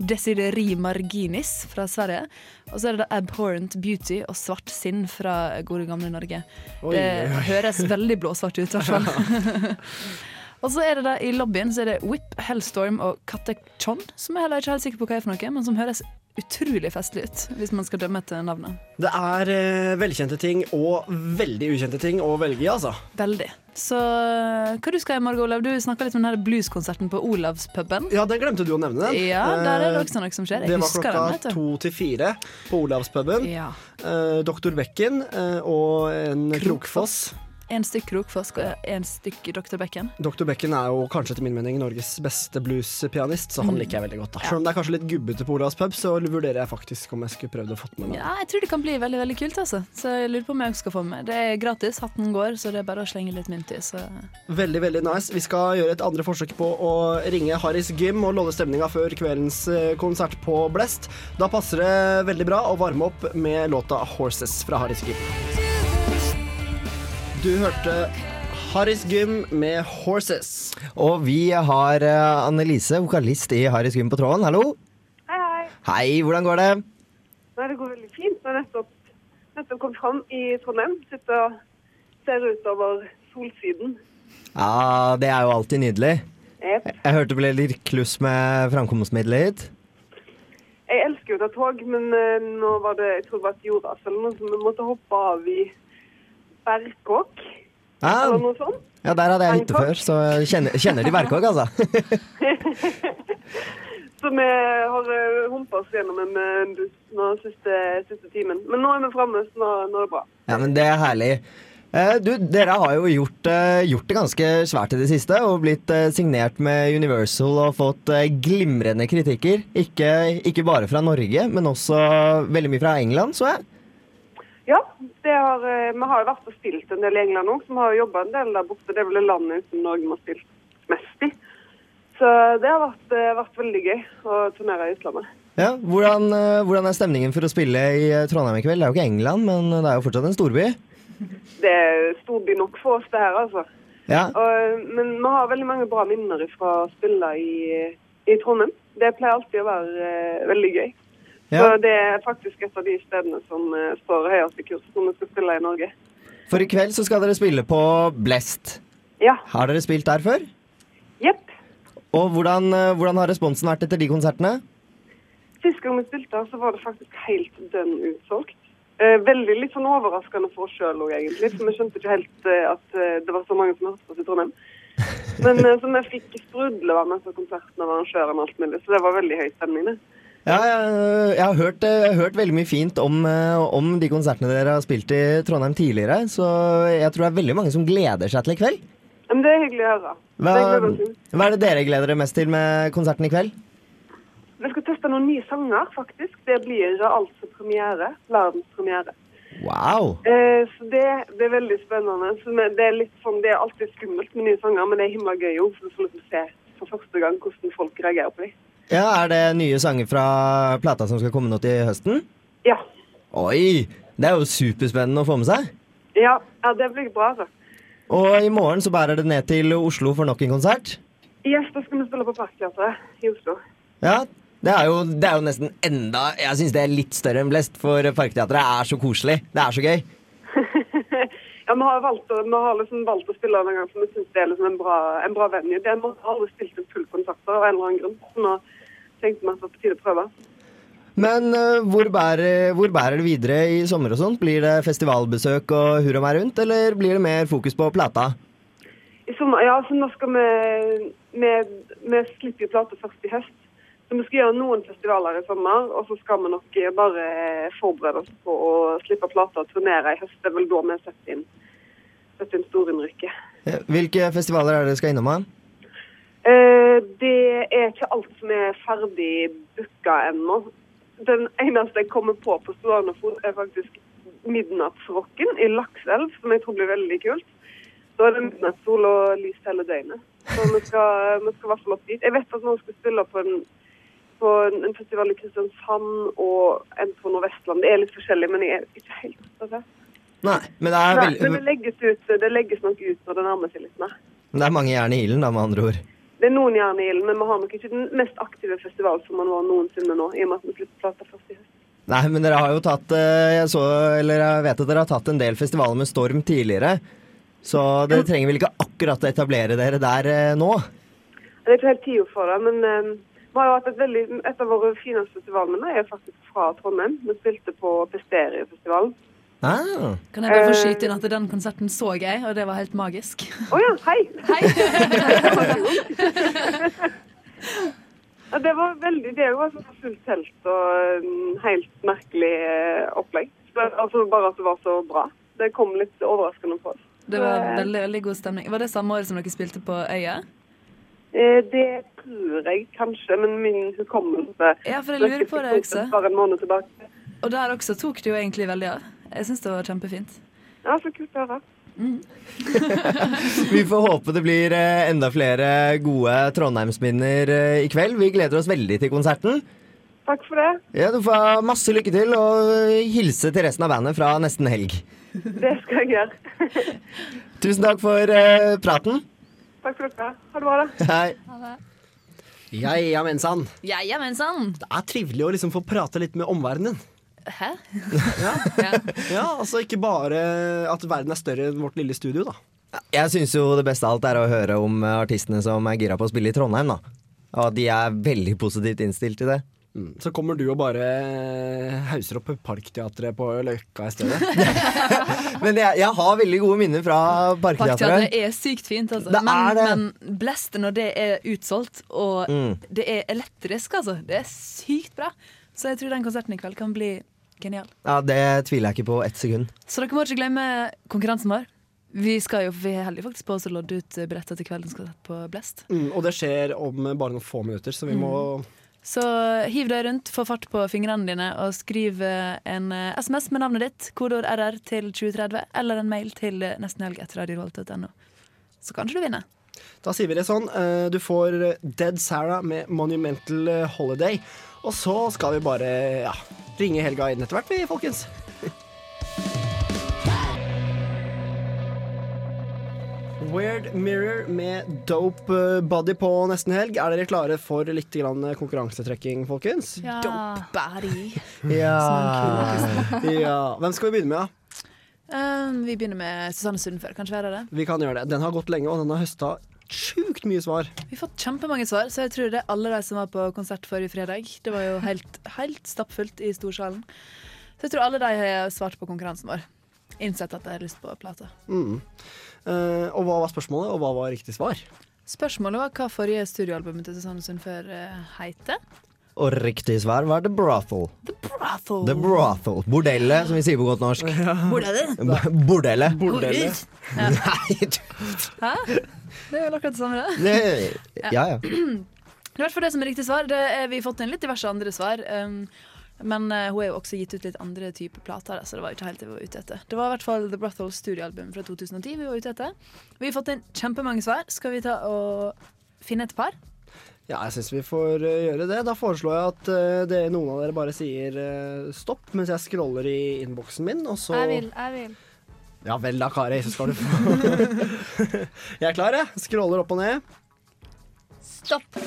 Desideri Marginis fra Sverige. Og så er det da Abhorrent Beauty og Svart Sinn fra gode gamle Norge. Oi, det høres veldig blåsvart ut, i hvert fall. og så er det da i lobbyen så er det Whip, Hellstorm og Katechon, som jeg heller ikke er helt sikker på hva er for noe, men som høres utrolig festlig ut, hvis man skal dømme etter navnet. Det er eh, velkjente ting og veldig ukjente ting å velge i, altså. Veldig. Så hva du skal i morgen, Olav? Du snakka litt om den blueskonserten på Olavspuben. Ja, den glemte du å nevne. den. Ja, der er det Eh, også noe som skjer. Jeg Det var den, klokka to til fire på Olavspuben. Ja. Eh, Doktor Bekken eh, og en Krokfoss. En stykk Krokfoss og en stykk Dr. Becken. Dr. Becken er jo kanskje til min mening Norges beste bluespianist, så han Mm. liker jeg veldig godt. da. Selv om det er kanskje litt gubbete på Olavs pub, så vurderer jeg faktisk om jeg skulle prøvd å få med meg Ja, jeg tror det kan bli veldig veldig kult. altså Så jeg lurer på om jeg skal få med Det er gratis, hatten går, så det er bare å slenge litt mynt i. Så Veldig, veldig nice. Vi skal gjøre et andre forsøk på å ringe Harris Gym og lodde stemninga før kveldens eh, konsert på Blest. Da passer det veldig bra å varme opp med låta 'Horses' fra Harris Gym. Du hørte Harris Gym med 'Horses'. Og vi har eh, Annelise, vokalist i Harris Gym på tråden. Hallo. Hei, hei. Hei, hvordan går det? Nei, det går veldig fint. Jeg har nettopp, nettopp kommet fram i Trondheim. Sitter og ser utover solsiden. Ja, det er jo alltid nydelig. Yep. Jeg hørte det ble litt kluss med framkomstmiddelet hit. Jeg elsker jo å ta tog, men eh, nå var det jeg tror det var et jordras eller noe, så vi måtte hoppe av i Berkåk. Ja. eller noe sånt. Ja, der hadde jeg hytte før, så kjenner, kjenner de Berkåk, altså. Så vi har uh, humpa oss gjennom en eh, buss nå siste, siste timen. Men nå er vi framme, så nå, nå er det bra. Ja, men det er herlig. Eh, du, dere har jo gjort, eh, gjort det ganske svært i det siste, og blitt eh, signert med Universal og fått eh, glimrende kritikker. Ikke, ikke bare fra Norge, men også veldig mye fra England, så jeg. Ja, det har, eh, vi har jo vært og spilt en del i England òg, så vi har jo jobba en del der borte. Det er vel det landet uten Norge har spilt mest i. Så det har vært, eh, vært veldig gøy å turnere i utlandet. Ja, hvordan, eh, hvordan er stemningen for å spille i Trondheim i kveld? Det er jo ikke England, men det er jo fortsatt en storby. Det er storby nok for oss, det her, altså. Ja. Og, men vi har veldig mange bra minner fra å spille i, i Trondheim. Det pleier alltid å være uh, veldig gøy. Ja. Så det er faktisk et av de stedene som eh, står høyest i kurs når vi skal spille i Norge. For i kveld så skal dere spille på Blest. Ja. Har dere spilt der før? Jepp. Og hvordan, eh, hvordan har responsen vært etter de konsertene? Sist gang vi spilte her, så var det faktisk helt dønn utsolgt. Eh, veldig litt sånn overraskende for oss sjøl òg, egentlig. For vi skjønte ikke helt at det var så mange som hørte på oss i Trondheim. Men så vi fikk sprudlevann etter konserten av arrangøren og alt mulig, så det var veldig høy stemning, det. Ja, jeg, jeg, har hørt, eh, jeg har hørt veldig mye fint om, eh, om de konsertene dere har spilt i Trondheim tidligere, så jeg tror det er veldig mange som gleder seg til i kveld. Men det er hyggelig å høre. Hva, hva er det dere gleder dere mest til med konserten i kveld? Vi skal teste noen nye sanger, faktisk. Det blir altså premiere. Verdenspremiere. Wow! Eh, så det, det er veldig spennende. Så det, er sånn, det er alltid skummelt med nye sanger, men det er himla gøy òg. For du får se for første gang hvordan folk reagerer på dem. Ja, Er det nye sanger fra plata som skal komme nå til høsten? Ja. Oi! Det er jo superspennende å få med seg. Ja, ja, det blir bra, altså. Og i morgen så bærer det ned til Oslo for nok en konsert. Yes, da skal vi spille på Parkteatret i Oslo. Ja, det er jo, det er jo nesten enda Jeg syns det er litt større enn Blest, for Parkteatret er så koselig. Det er så gøy. Ja, Vi har, valgt vi har liksom valgt å spille en gang, for vi syns det er liksom en bra, en bra venue. Det er, Vi har aldri spilt full konsert av en eller annen grunn. Så nå tenkte vi at det var på tide å prøve. Men eh, hvor, bærer, hvor bærer det videre i sommer og sånt? Blir det festivalbesøk og hurra meg rundt, eller blir det mer fokus på plata? I sommer, ja, så nå skal vi Vi, vi slipper jo plata først i høst. Så vi skal gjøre noen festivaler i sommer, og så skal vi nok bare forberede oss på å slippe plata og turnere i høst. Det er vel da vi setter inn, setter inn storinnrykket. Hvilke festivaler er det dere skal innom? da? Eh, det er ikke alt som er ferdig booka ennå. Den eneste jeg kommer på på stående fot, er faktisk Midnattsrocken i Lakselv, som jeg tror blir veldig kult. Da er det midnattssol og lys hele døgnet. Så vi skal, vi skal i hvert fall opp dit. Jeg vet at noen skal spille på en, på en festival i Kristiansand og en på Nordvestland. Det er litt forskjellig, men jeg er ikke helt opptatt. Nei, men det er, Nei, Men det legges, ut, det legges nok ut når det nærmer seg litt mer. men det er mange jern i ilden, da, med andre ord. Det er noen jern i ilden, men vi har nok ikke den mest aktive festivalsommeren vår noensinne nå, i og med at vi slipper plata først i høst. Nei, men dere har jo tatt eh, Jeg så, eller jeg vet at dere har tatt en del festivaler med storm tidligere. Så dere trenger vel ikke akkurat å etablere dere der eh, nå? Det er ikke helt tida for det, men um, vi har jo hatt et, veldig, et av våre fineste festivalminner er faktisk fra Trondheim. Vi spilte på Pesteriefestivalen. Ah. Kan jeg bare få Eh. skyte inn at den konserten så jeg, og det var helt magisk. Å ja, hei! hei. det var veldig Det var sånn fullt telt og um, helt merkelig eh, opplegg. Altså Bare at det var så bra. Det kom litt overraskende på oss. Det var veldig, veldig god stemning. Var det samme året som dere spilte på Øya? eh, Det tror jeg kanskje, men min hukommelse Ja, for jeg lurer på det også. Bare en måned tilbake. Og der også tok det jo egentlig veldig av. Jeg syns det var kjempefint. Ja, så kult å høre. Vi får håpe det blir eh, enda flere gode Trondheimsminner eh, i kveld. Vi gleder oss veldig til konserten. Takk for det. Ja, Du får ha masse lykke til, og hilse til resten av bandet fra nesten helg. Det skal jeg gjøre. Tusen takk for eh, praten. Takk for dere. Ha det bra, da. Hei. Ja, ja, mensan. Ja, ja, mensan. Det er trivelig å liksom få prate litt med omverdenen. Hæ? Ja, altså ikke bare at verden er større enn vårt lille studio, da. Jeg syns jo det beste av alt er å høre om eh, artistene som er gira på å spille i Trondheim, da. Og at de er veldig positivt innstilt til det. Mm. Så kommer du og bare hauser opp Parkteatret på Løkka i stedet. Men jeg, jeg har veldig gode minner fra Parkteatret Parkteatret. er sykt fint, altså. Det men, men Blest når det er utsolgt, og Mm. det er elektrisk, altså. Det er sykt bra. Så jeg tror den konserten i kveld kan bli genial. Ja, Det tviler jeg ikke på ett sekund. Så dere må ikke glemme konkurransen vår. Vi, skal jo, vi er heldige faktisk på å lodde ut billetter til kvelden skal sette på Blest. Mm, og det skjer om bare noen få minutter, så vi må Så hiv deg rundt, få fart på fingrene dine og skriv eh, en eh, SMS med navnet ditt, kodeord RR til 2030, eller en mail til eh, nestenhelg etter radiorevolt.no. Så kanskje du vinner. Da sier vi det sånn. eh, Du får Dead Sarah med Monumental Holiday. Og så skal vi bare ja, ringe Helga inn etter hvert, vi, folkens. Weird Mirror med Dope eh, Body på nesten helg. Er dere klare for litt grann konkurransetrekking, folkens? Ja. Dope body. Ja. ja. Hvem skal vi begynne med? da? Um, vi begynner med Susanne Sundfør. Kanskje være det? Vi kan gjøre det. Den har gått lenge, og den har høsta sjukt mye svar. Vi har fått kjempemange svar, så jeg tror det er alle de som var på konsert forrige fredag. Det var jo helt, helt stappfullt i storsalen. Så jeg tror alle de har svart på konkurransen vår. Innsett at de har lyst på plate. Mm. Uh, og hva var spørsmålet, og hva var riktig svar? Spørsmålet var hva forrige studioalbumet til Susanne Sundfør uh, heter. Og riktig svar var The Brothel. Brothel. The Brothel. Bordellet, som vi sier på godt norsk. Bordellet. B- Bordellet. Bordellet. Ja. Nei, du Hæ? Det er vel akkurat det samme, det. Ja ja. Det i hvert fall det som er riktig svar. Det er, vi har fått inn litt diverse andre svar. Um, men uh, hun har jo også gitt ut litt andre typer plater, så det var ikke helt det vi var ute etter. Det var i hvert fall The Brothel studioalbum fra 2010 vi var ute etter. Vi har fått inn kjempemange svar. Skal vi ta og finne et par? Ja, jeg syns vi får eh, gjøre det. Da foreslår jeg at eh, det, noen av dere bare sier eh, stopp mens jeg scroller i innboksen min, og så Jeg vil, jeg vil. Ja vel da, Kari, så skal du få Jeg er klar, jeg. Scroller opp og ned. Stopp.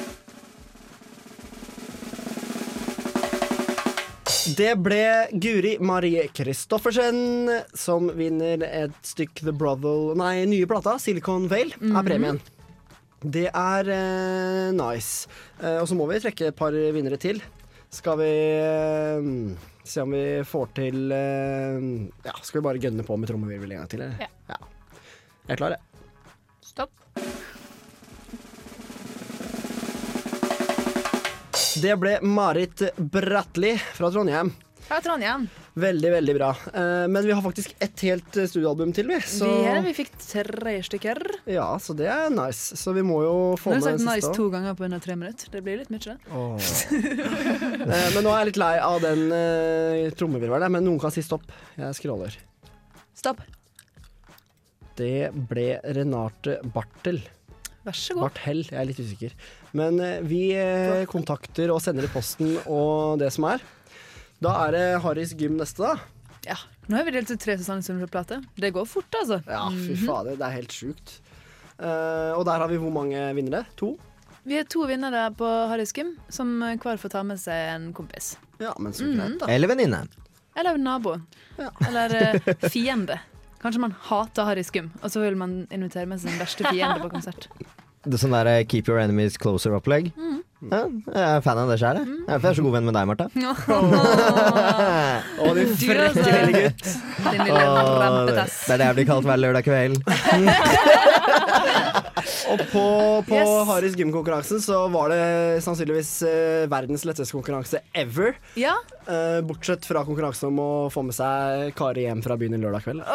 Det ble Guri Marie Christoffersen som vinner et stykk The Brothel Nei, nye plata, Silicon Vale, er Mhm. premien. Det er eh, nice. Eh, og så må vi trekke et par vinnere til. Skal vi eh, se om vi får til eh, Ja, skal vi bare gønne på med trommevirvel en gang til, eller? Ja. Jeg er klar, jeg. Stopp. Det ble Marit Bratli fra Trondheim. Fra Trondheim. Veldig, veldig bra. Eh, men vi har faktisk et helt eh, studioalbum til, vi. Så, Vi, er, vi fikk tre stykker. ja, så det er nice. Så vi må jo Nå med har siste. du sagt nice to ganger på under tre minutter. Det blir litt mye. det. Eh, men nå er jeg litt lei av den uh, trommevirvelen, men noen kan si stopp. Jeg scroller. Stopp. Det ble Renate Bartel. Vær så god. Barthel, jeg er litt usikker. Men uh, vi uh, kontakter og sender i posten og det som er. Da er det Harrys gym neste, da. Ja. Nå har vi delt ut tre Susanne Sundfør-plater. Det går fort, altså. Ja, fy Mhm. fader, det er helt sjukt. Uh, og der har vi hvor mange vinnere? To? Vi er to vinnere på Harrys gym, som hver får ta med seg en kompis. Ja, men så Mhm. greit, da. Eller venninne. Eller nabo. nabo. Eller uh, fiende. Kanskje man hater Harrys gym, og så vil man invitere med sin verste fiende på konsert. Det er sånn der eh, Keep your enemies closer-opplegg. Mm. Ja, jeg er fan av det sjøl, jeg. Derfor er jeg så god venn med deg, Martha. Å, din Du, frekke lille gutt. Din lille rampetass. det er det jeg blir kalt hver lørdag kveld. Og på, på Yes. Haris gymkonkurransen så var det sannsynligvis eh, verdens letteste konkurranse ever. Ja. Eh, bortsett fra konkurransen om å få med seg Kari hjem fra byen en lørdag kveld.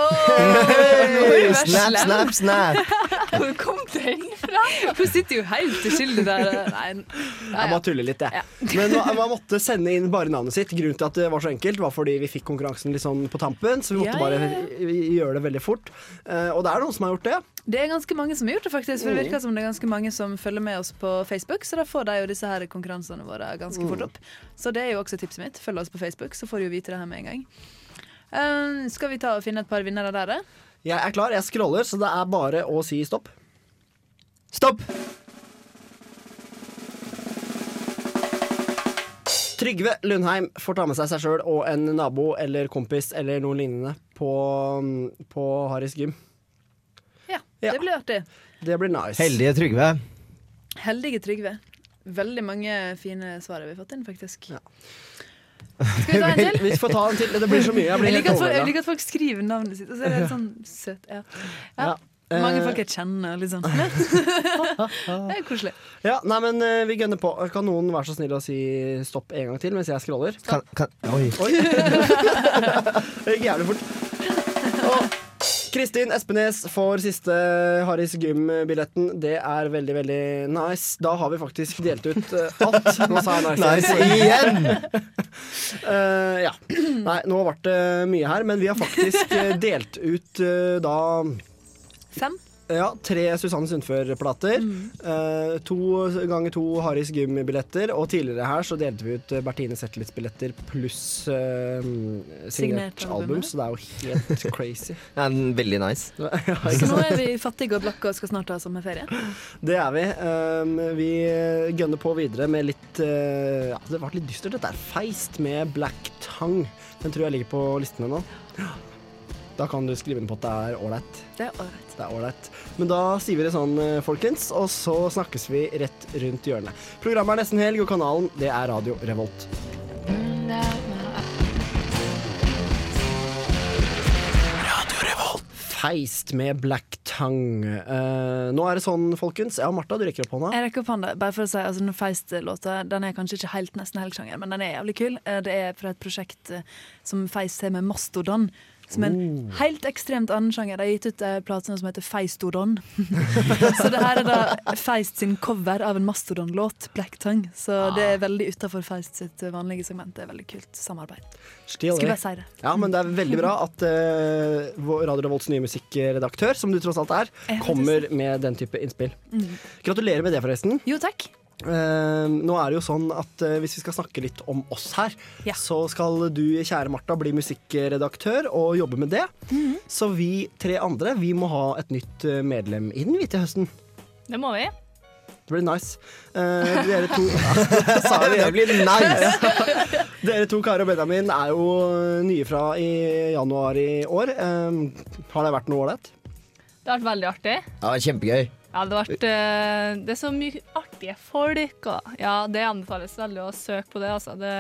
Oi, Snap, snap, snap. Hvor kom den fra? Hun sitter jo helt uskyldig der. Nei, Jeg bare tuller litt, jeg. Men man, måtte sende inn bare navnet sitt. Grunnen til at det var så enkelt, var fordi vi fikk konkurransen litt sånn på tampen. Så vi måtte bare gjøre det veldig fort. Eh, og det er noen som har gjort det. Det er ganske mange som har gjort det, faktisk. For det Mm. virker som det er ganske mange som følger med oss på Facebook, så da får de jo disse her konkurransene våre ganske fort Mm. opp. Så det er jo også tipset mitt. Følg oss på Facebook, så får du jo vite det her med en gang. Um, skal vi ta og finne et par vinnere der? Jeg er klar, jeg scroller, så det er bare å si stopp. Stopp! Trygve Lundheim får ta med seg seg sjøl og en nabo eller kompis eller noen lignende på, på Harrys gym. Ja, Ja. det blir artig. Det blir nice. Heldige Trygve. Heldige Trygve. Veldig mange fine svar har vi fått inn, faktisk. Skal vi ta en til? Vi får ta en til. Det blir så mye. Jeg blir Jeg liker, at folk, jeg liker at folk skriver navnet sitt, og så er det sånn søt. Ja. Ja. Mange Eh, folk jeg kjenner, sånn. det er koselig. Ja, nei, men eh, vi gønner på. Kan noen være så snill å si stopp en gang til mens jeg scroller? Kan, kan, oi. Oi! det gikk jævlig fort. Og Kristin Espenes får siste Harris Gym-billetten. Det er veldig, veldig nice. Da har vi faktisk delt ut eh, alt. Nå sa jeg nice, Nice igjen! uh, ja. Nei, nå ble det mye her, men vi har faktisk delt ut uh, da Fem? Ja, tre Susanne Sundfør-plater. Mm. eh, to ganger to Haris Gym-billetter. Og tidligere her så delte vi ut eh, Bertine Zetlitz-billetter pluss eh, signert album, så det er jo helt crazy. Er veldig nice. Ja, Så nå er vi fattige og blakke og skal snart ha sommerferie. Det er vi. Um, vi gønner på videre med litt uh, Ja, det ble litt dystert. Dette er Feist med Black Tongue. Den tror jeg ligger på listene nå. Da kan du skrive inn på at det er ålreit. Det er ålreit. Det er ålreit. Men da sier vi det sånn, eh, folkens, og så snakkes vi rett rundt hjørnet. Programmet er nesten helg, og kanalen det er Radio Revolt. Radio Revolt. Feist med Black Tongue. Uh, nå er det sånn, folkens. Ja, Martha, du rekker opp hånda. Jeg rekker opp hånda. Bare for å si, altså, den Feist-låta Den er kanskje ikke helt nesten helgsjanger, men den er jævlig kul. Eh, Det er fra et prosjekt som Feist har med Mastodon. Som er en helt ekstremt annen sjanger. De har gitt ut en plate som heter Feistodon. så det her er da Feist sin cover av en Mastodon-låt, Black Tongue. Så det er veldig utafor Feist sitt vanlige segment. Det er veldig kult samarbeid. Skulle bare si det. Ja, men det er veldig bra at uh, Radio Revolts nye musikkredaktør, som du tross alt er, kommer med den type innspill. Mm. Gratulerer med det, forresten. Jo, takk. Eh, nå er det jo sånn at uh, Hvis vi skal snakke litt om oss her, så skal du, kjære Martha, bli musikkredaktør og jobbe med det. Mhm. Så vi tre andre vi må ha et nytt eh, medlem inn vi til høsten. Det må vi. Det blir nice. Uh, dere to Sa jeg Det blir nice. Dere to, Kari og Benjamin, er jo nye fra i januar i år. Eh, har det vært noe ålreit? Det har vært veldig artig. Ja, kjempegøy. Ja, det, vært, eh, det er så mye artige folk. Og, ja, det anbefales veldig å søke på det. Altså. Det,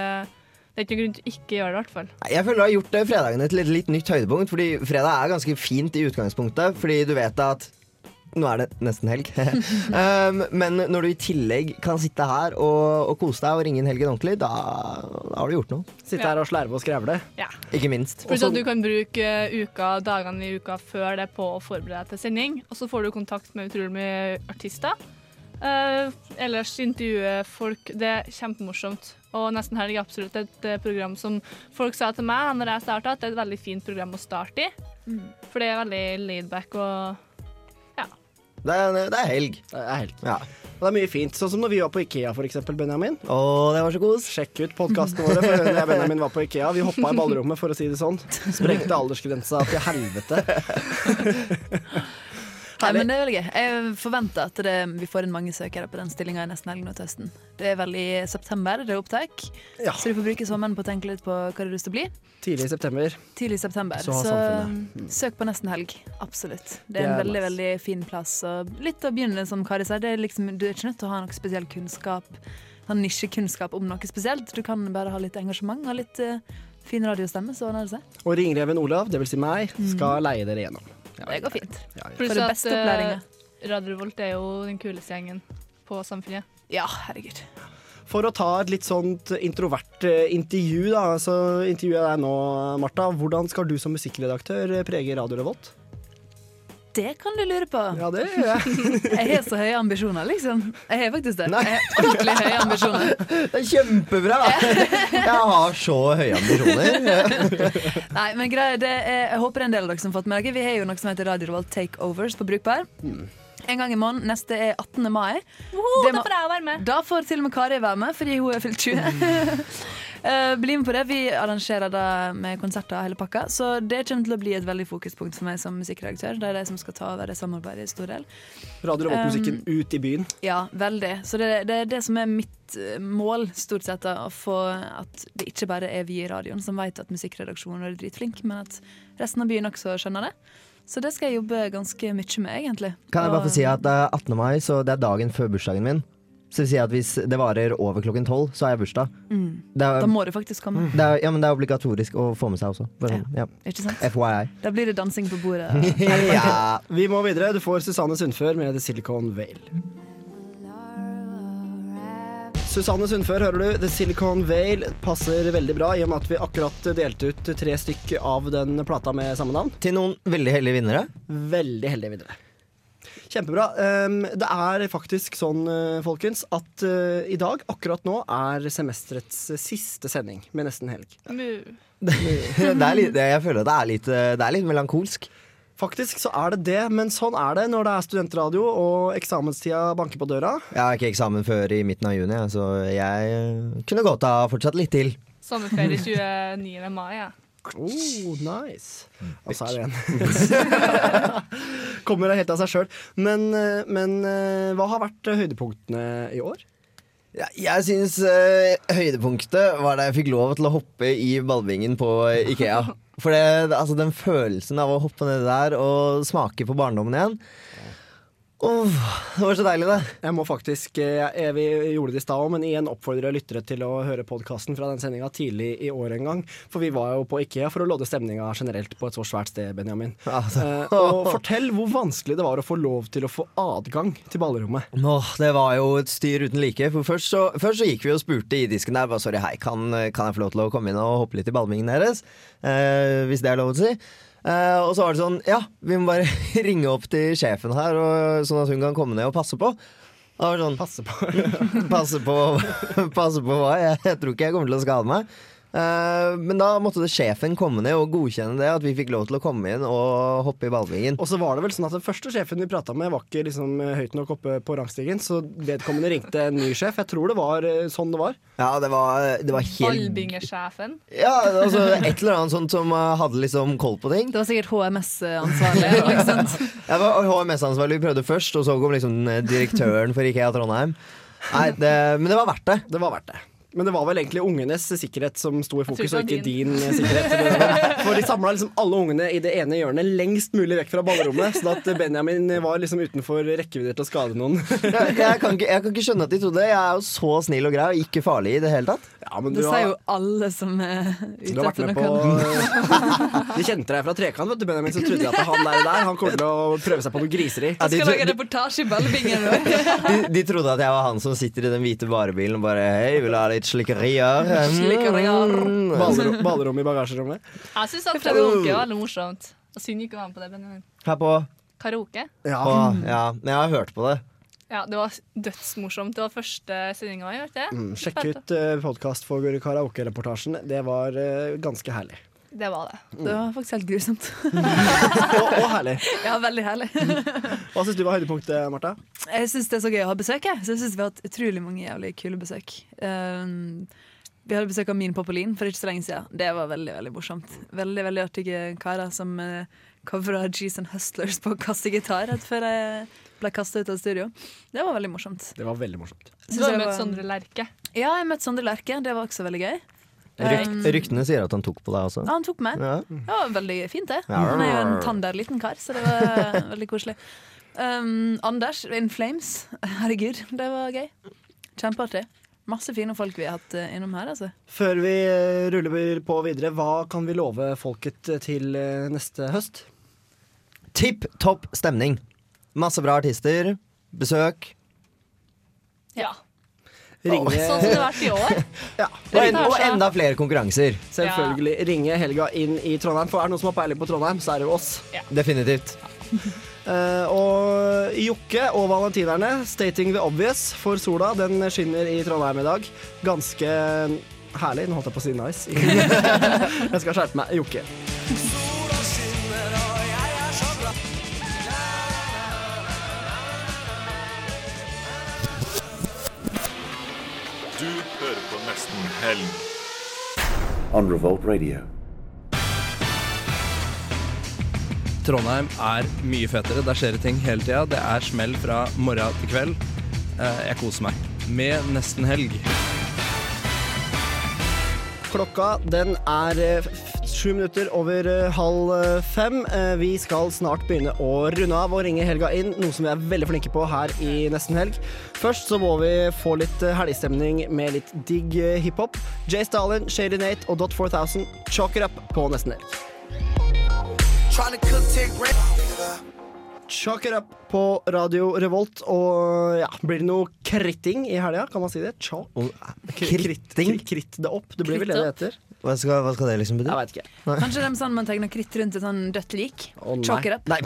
det er ikke grunn til å ikke gjøre det, i hvert fall. Jeg føler du har gjort eh, fredagene til et litt nytt høydepunkt. Fordi fredag er ganske fint i utgangspunktet, fordi du vet at nå er det nesten helg. um, men når du i tillegg kan sitte her og, og kose deg og ringe inn helgen ordentlig, da, da har du gjort noe. Sitte her og slerve og skrevle. Ja. Ikke minst. Pluss at du kan bruke eh, uka, dagene i uka før det på å forberede deg til sending. Og så får du kontakt med utrolig mye artister. Uh, ellers intervjue folk. Det er kjempemorsomt. Og Nesten Helg er absolutt et eh, program som folk sa til meg når jeg starta, at det er et veldig fint program å starte i. Mm. For det er veldig laidback og Det er, det er helg. Det er helg. Ja. Og det er mye fint. Sånn som når vi var på Ikea, for eksempel, Benjamin. Å, det var så kos. Sjekk ut podkastene våre. For når jeg Benjamin var på Ikea, vi hoppa i ballrommet, for å si det sånn. Sprengte aldersgrensa til helvete. Nei, men det er veldig gøy. Jeg forventer at det, vi får inn mange søkere på den stillinga i nesten helg nå til høsten. Det er vel i september, det er opptak. Så du får bruke sommeren på å tenke litt på hva du har lyst til å bli. Tidlig i september. Tidlig i september. Så Så. Mm. søk på nesten helg. Absolutt. Det Det er en er veldig nice. veldig fin plass. Og litt å begynne, som Kari sier. Det er liksom, du er ikke nødt til å ha noe spesiell kunnskap. Sånn nisjekunnskap om noe spesielt. Du kan bare ha litt engasjement og litt uh, fin radiostemme, så ordner det seg. Og ringreven Olav, det vil si meg, skal leie dere gjennom. Det går fint. Ja, ja. Pluss at opplæringa. eh, Radio Revolt er jo den kuleste gjengen på Samfunnet. Ja, herregud. For å ta et litt sånt introvert eh, intervju, da, så intervjuer jeg deg nå, Martha. Hvordan skal du som musikkredaktør eh, prege Radio Revolt? Det kan du lure på. Ja, det gjør jeg. Jeg har så høye ambisjoner, liksom. Jeg har faktisk det. Jeg har ordentlig høye ambisjoner. Det er kjempebra! Jeg har så høye ambisjoner. Nei, men greia, det er, Jeg håper er en del av dere som har fått med dere. Vi har jo noe som heter Radio Revolt Takeovers på Brukbar. En gang i måneden. Neste er 18. mai. Det da får jeg være med. Da får til og med Kari være med, fordi hun er fylt 20. Eh, bli med på det. Vi arrangerer det med konserter og hele pakka. Så det kommer til å bli et veldig fokuspunkt for meg som musikkredaktør. Det er de som skal ta over det samarbeidet i stor del. Radio Revolt-musikken Um, ut i byen. Ja, veldig. Så det, det er det som er mitt eh, mål, stort sett. Da, å få at det ikke bare er vi i radioen som vet at musikkredaksjonen er dritflink, men at resten av byen også skjønner det. Så det skal jeg jobbe ganske mye med, egentlig. Kan jeg bare få si at det er 18. mai, så det er dagen før bursdagen min. Så vil si at hvis det varer over klokken tolv, så har jeg bursdag. Mm. Det er, Da må du faktisk komme. det er, ja, men det er obligatorisk å få med seg også. Bare, ja. ja. Ikke sant? FYI. Da blir det dansing på bordet. ja. Vi må videre. Du får Susanne Sundfør med The Silicon Vale. Susanne Sundfør, hører du. The Silicon Vale passer veldig bra, i og med at vi akkurat delte ut tre stykker av den plata med samme navn. Til noen veldig heldige vinnere. Veldig heldige vinnere. Kjempebra. Um, det er faktisk sånn, uh, folkens, at uh, i dag, akkurat nå, er semesterets uh, siste sending med Nesten helg. Mu. det er litt, det, jeg føler det er litt, eh, det er litt melankolsk. Faktisk så er det det, men sånn er det når det er studentradio og eksamenstida banker på døra. Jeg har ikke eksamen før i midten av juni, så jeg eh, kunne godt ha fortsatt litt til. Sommerferie 29. mai, ja. Oh, nice. Og så er det en. Kommer helt av seg sjøl. Men, uh, men uh, hva har vært uh, høydepunktene i år? Ja, jeg syns eh, høydepunktet var da jeg fikk lov til å hoppe i ballbingen på Ikea. For det, altså, den følelsen av å hoppe nedi der og smake på barndommen igjen Åh, det var så deilig, det. Jeg må faktisk, eh, jeg, Vi gjorde det i stad òg, men igjen oppfordre lyttere til å høre podkasten fra den sendinga tidlig i år en gang. For vi var jo på Ikea for å lodde stemninga generelt på et så svært sted, Benjamin. Altså. Eh, og fortell hvor vanskelig det var å få lov til å få adgang til ballrommet. Åh, det var jo et styr uten like. For først så, først så gikk vi og spurte i disken der bare, sorry, hei, kan, kan jeg få lov til å komme inn og hoppe litt i ballbingen deres. Eh, hvis det er lov å si. Eh, og så var det sånn, ja, vi må bare ringe opp til sjefen her, og, sånn at hun kan komme ned og passe på. Og det var sånn, passe på? passe på, passe på hva? Jeg, jeg tror ikke jeg kommer til å skade meg. Eh, men da måtte det sjefen komme ned og godkjenne det, at vi fikk lov til å komme inn og hoppe i ballbingen. Og så var det vel sånn at Den første sjefen vi prata med, var ikke liksom høyt nok oppe på rangstigen, så vedkommende ringte en ny sjef. Jeg tror det var eh, sånn det var. Ja, det var, det var helt Ballbingesjefen. Ja, altså et eller annet sånt som hadde liksom koll på ting. Det var sikkert HMS-ansvarlig. Ja, Jeg var HMS-ansvarlig, vi prøvde først, og så kom liksom eh, direktøren for Ikea Trondheim. Nei, det, men det var verdt det. Det var verdt det. Men det var vel egentlig ungenes sikkerhet som sto i fokus, og ikke din, din sikkerhet. For de samla liksom alle ungene i det ene hjørnet lengst mulig vekk fra ballrommet, sånn at Benjamin var liksom utenfor rekkevidde til å skade noen. Jeg, jeg, kan ikke, jeg kan ikke skjønne at de trodde det. Jeg er jo så snill og grei og ikke farlig i det hele tatt. Ja, men Det sier jo alle som er ute har vært etter med på. De kjente deg fra Trekant, vet du, Benjamin, så trodde de at han der, der Han kommer til å prøve seg på noe griseri. Ja, de, Skal lage reportasje i ballbingen de, de trodde at jeg var han som sitter i den hvite varebilen og bare Hei, vil du ha litt slikkerier? Slikkerier. Mm. I bagasjerommet. Jeg syns at karaoke var veldig morsomt. Jeg Synd ikke var med på det, Benjamin. Her på Karaoke? Ja. På, ja. Men jeg har hørt på det. Ja, det var dødsmorsomt. Det var første sendinga? Mm, sjekk ut uh, podkast for karaoke-reportasjen. Det var uh, ganske herlig. Det var det. Det var faktisk helt grusomt. Og, og herlig. Ja, veldig herlig. Hva syns du var høydepunktet, Marta? Jeg syns det er så gøy å ha besøk. Jeg. Så jeg synes Vi har hatt utrolig mange jævlig kule besøk. Um, vi hadde besøk av Min Popolin for ikke så lenge siden. Det var veldig veldig morsomt. Veldig veldig artige karer som uh, covra G's and Hustlers på kassegitar rett før jeg ble kasta ut av studio. Det var veldig morsomt. Det var veldig morsomt. Du har møtt Sondre Lerche. Ja, jeg møtte Sondre Lerche. Det var også veldig gøy. Ryk, Um, ryktene sier at han tok på deg også. Ja, han tok meg. Ja. Det var veldig fint, det. Han er jo en tander liten kar, så det var veldig koselig. Um, Anders In Flames. Herregud, det var gøy. Kjempeartig. Masse fine folk vi har hatt eh, innom her, altså. Før vi eh, ruller på videre, hva kan vi love folket eh, til neste høst? Tipp topp stemning. Masse bra artister. Besøk. Ja. Ringe, Sånn som det har vært i år. ja, Og, en, og enda flere konkurranser. Selvfølgelig. Ringe helga inn i Trondheim. For er det noen som har peiling på Trondheim, så er det jo oss. Definitivt. Uh, og Jokke og valentinerne, 'Stating the Obvious' for sola, den skinner i Trondheim i dag. Ganske herlig. Nå holdt jeg på å si nice. jeg skal skjerpe meg. Jokke. Nesten Helg. on Revolt Radio. Trondheim er mye fetere. Der skjer det ting hele tida. Det er smell fra morgen til kveld. Eh, Jeg koser meg med nesten helg. Klokka den er eh, Sju minutter over eh, halv eh, fem. Eh, Vi skal snart begynne å runde av og ringe helga inn, noe som vi er veldig flinke på her i Nesten Helg. Først så må vi få litt helgestemning med litt digg hiphop. Jay Stalin, Shady Nate og Dot 4000 chalker up på Nesten Helg. Chalk it up på Radio Revolt. Og ja, blir det noe kritting i helga? Kan man si det? Chalk? Kritting? Kritt det opp. Det blir vel det det heter. Hva skal, hva skal det liksom bety? Jeg vet ikke. Nei. Kanskje de sånn man tegner kritt rundt et sånn dødt lik? Oh. Chalk it up. Nei.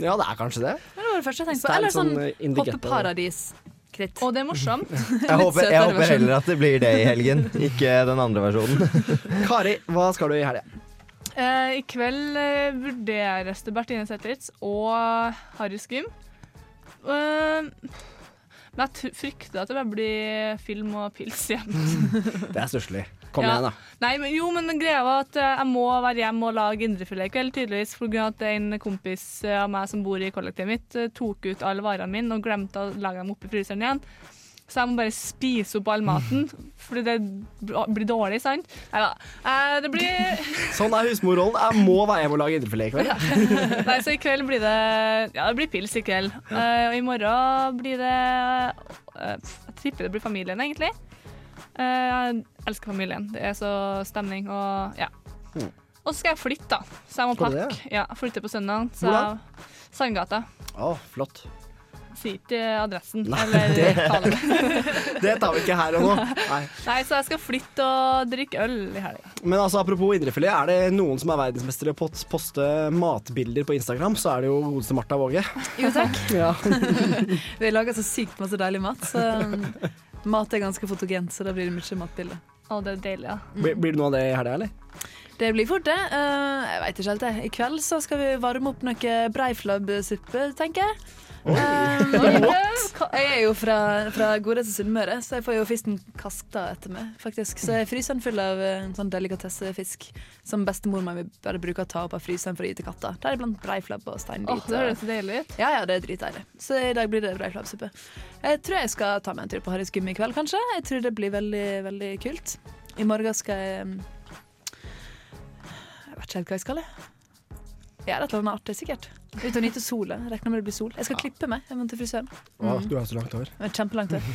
Ja, det er kanskje det. Det var det første jeg tenkte på. Eller sånn sånn, eh, hoppeparadis-kritt. Og det er morsomt. Jeg håper, jeg håper heller at det blir det i helgen, ikke den andre versjonen. Kari, hva skal du i helga? Eh, I kveld eh, vurderes det Bertine Zetlitz og Harry Skim. Eh, men jeg frykter at det bare blir film og pils igjen. Det er stusslig. Kom Ja. igjen, da. Nei, men, jo, men greia var at eh, jeg må være hjemme og lage indrefilet i kveld, tydeligvis. For grunn av at en kompis av meg som bor i kollektivet mitt, eh, tok ut alle varene mine og glemte å lage dem opp i fryseren igjen. Så jeg må bare spise opp all maten, fordi det blir dårlig, sant? Nei da. Eh, det blir Sånn er husmorrollen. Jeg må være hjemme og lage indrefilet i kveld. Nei, så i kveld blir det Ja, det blir pils i kveld. Eh, og i morgen blir det eh, Jeg tipper det blir familien, egentlig. Eh, jeg elsker familien. Det er så stemning og ja. Mm. Og så skal jeg flytte, da. Så jeg må pakke. Ja, flytte på søndag. Så? Sandgata. Å, flott. Sier ikke adressen. Nei, eller det- Det tar vi ikke her og nå. Nei. Nei, så jeg skal flytte og drikke øl i helga. Men altså, apropos indrefilet, er det noen som er verdensmestere på å poste matbilder på Instagram, så er det jo godeste Martha Våge. Jo, takk. Ja. Vi lager så sykt masse deilig mat, så um, mat er ganske fotogent, så da blir det mye matbilder. Å, det er deilig, ja. Blir, blir det noe av det i helga, eller? Det blir fort det. Eh, jeg veit ikke helt det. I kveld så skal vi varme opp noe breiflabbsuppe, tenker jeg. Um, jeg er jo fra, fra godeste Sunnmøre, så jeg får jo fisken kasta etter meg. faktisk. Så jeg fryser den full av eh, en sånn delikatessefisk som bestemor mi bare bruker å ta opp av fryseren for å gi til katta. Deriblant breiflabb og Åh, Oh, det høres så deilig ut. Ja, ja, det er dritdeilig. Så i dag blir det breiflabbsuppe. Jeg tror jeg skal ta meg en tur på Harrys Gym i kveld, kanskje. Jeg tror det blir veldig, veldig kult. I morgen skal jeg um, Jeg vet ikke helt hva jeg skal, jeg. Gjøre et eller annet artig, sikkert. Ut og nyte sola. Regner med det blir sol. Jeg skal klippe meg. Jeg må til frisøren. Mm. du har så langt hår. Er Kjempelangt hår.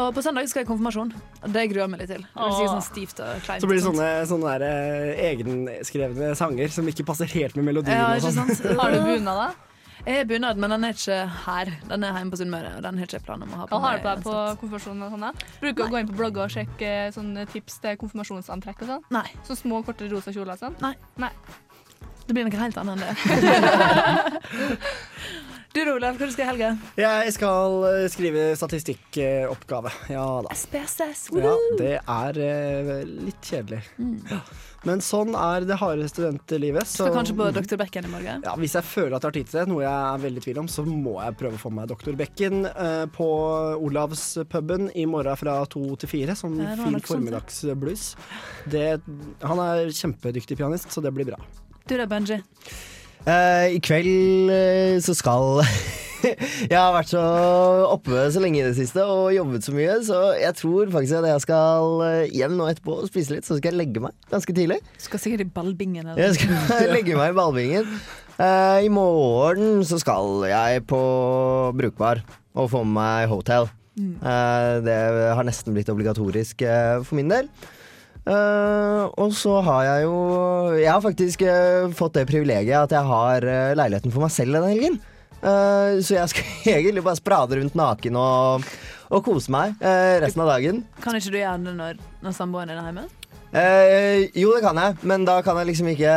Og på søndag skal jeg i konfirmasjon. Og det gruer jeg meg litt til. Det blir sånn stivt og kleint. Så blir det sånne, sånne der, eh, egenskrevne sanger som ikke passer helt med melodien. Ja, ikke sånn. sant? Har du bunad, da? Jeg har bunad, men den er ikke her. Den er hjemme på Sunnmøre, og den har ikke jeg planer om å ha på Hva har du på deg på konfirmasjonen og sånn? da? Bruker du å gå inn på blogger og sjekke sånne tips til konfirmasjonsantrekk og sånn? Nei. Sånne små, korte rosa kjoler og sånn? Nei. Nei. Det blir noe helt annet enn det. du da, Olav, hva du skal i helga? Jeg skal eh, skrive statistikkoppgave. Ja da. SPSS. Ja, det er eh, litt kjedelig. Ja. Men sånn er det harde studentlivet. Så, Skal kanskje på Dr. Becken i morgen? Ja, Hvis jeg føler at jeg har tid til det, noe jeg er veldig i tvil om, så må jeg prøve å få meg Dr. Becken eh, på Olavspuben i morgen fra to til fire. Sånn fin sånn, formiddagsblues. Det- Han er kjempedyktig pianist, så det blir bra. Du da, Benji? Uh, I kveld uh, så skal Jeg har vært så oppe så lenge i det siste og jobbet så mye, så jeg tror faktisk at jeg skal eh, hjem nå etterpå og spise litt, så skal jeg legge meg ganske tidlig. Du skal sikkert i ballbingen. Eller? Jeg skal legge meg i ballbingen. Uh, I morgen så skal jeg på Brukbar og få med meg hotel. Mm. Det har nesten blitt obligatorisk for min del. Eh, og så har jeg jo Jeg har faktisk uh, fått det privilegiet at jeg har uh, leiligheten for meg selv denne helgen. Så jeg skal egentlig bare sprade rundt naken og, og kose meg resten av dagen. Kan ikke du gjøre det når, når samboeren din er hjemme? Jo, det kan jeg, men da kan jeg liksom ikke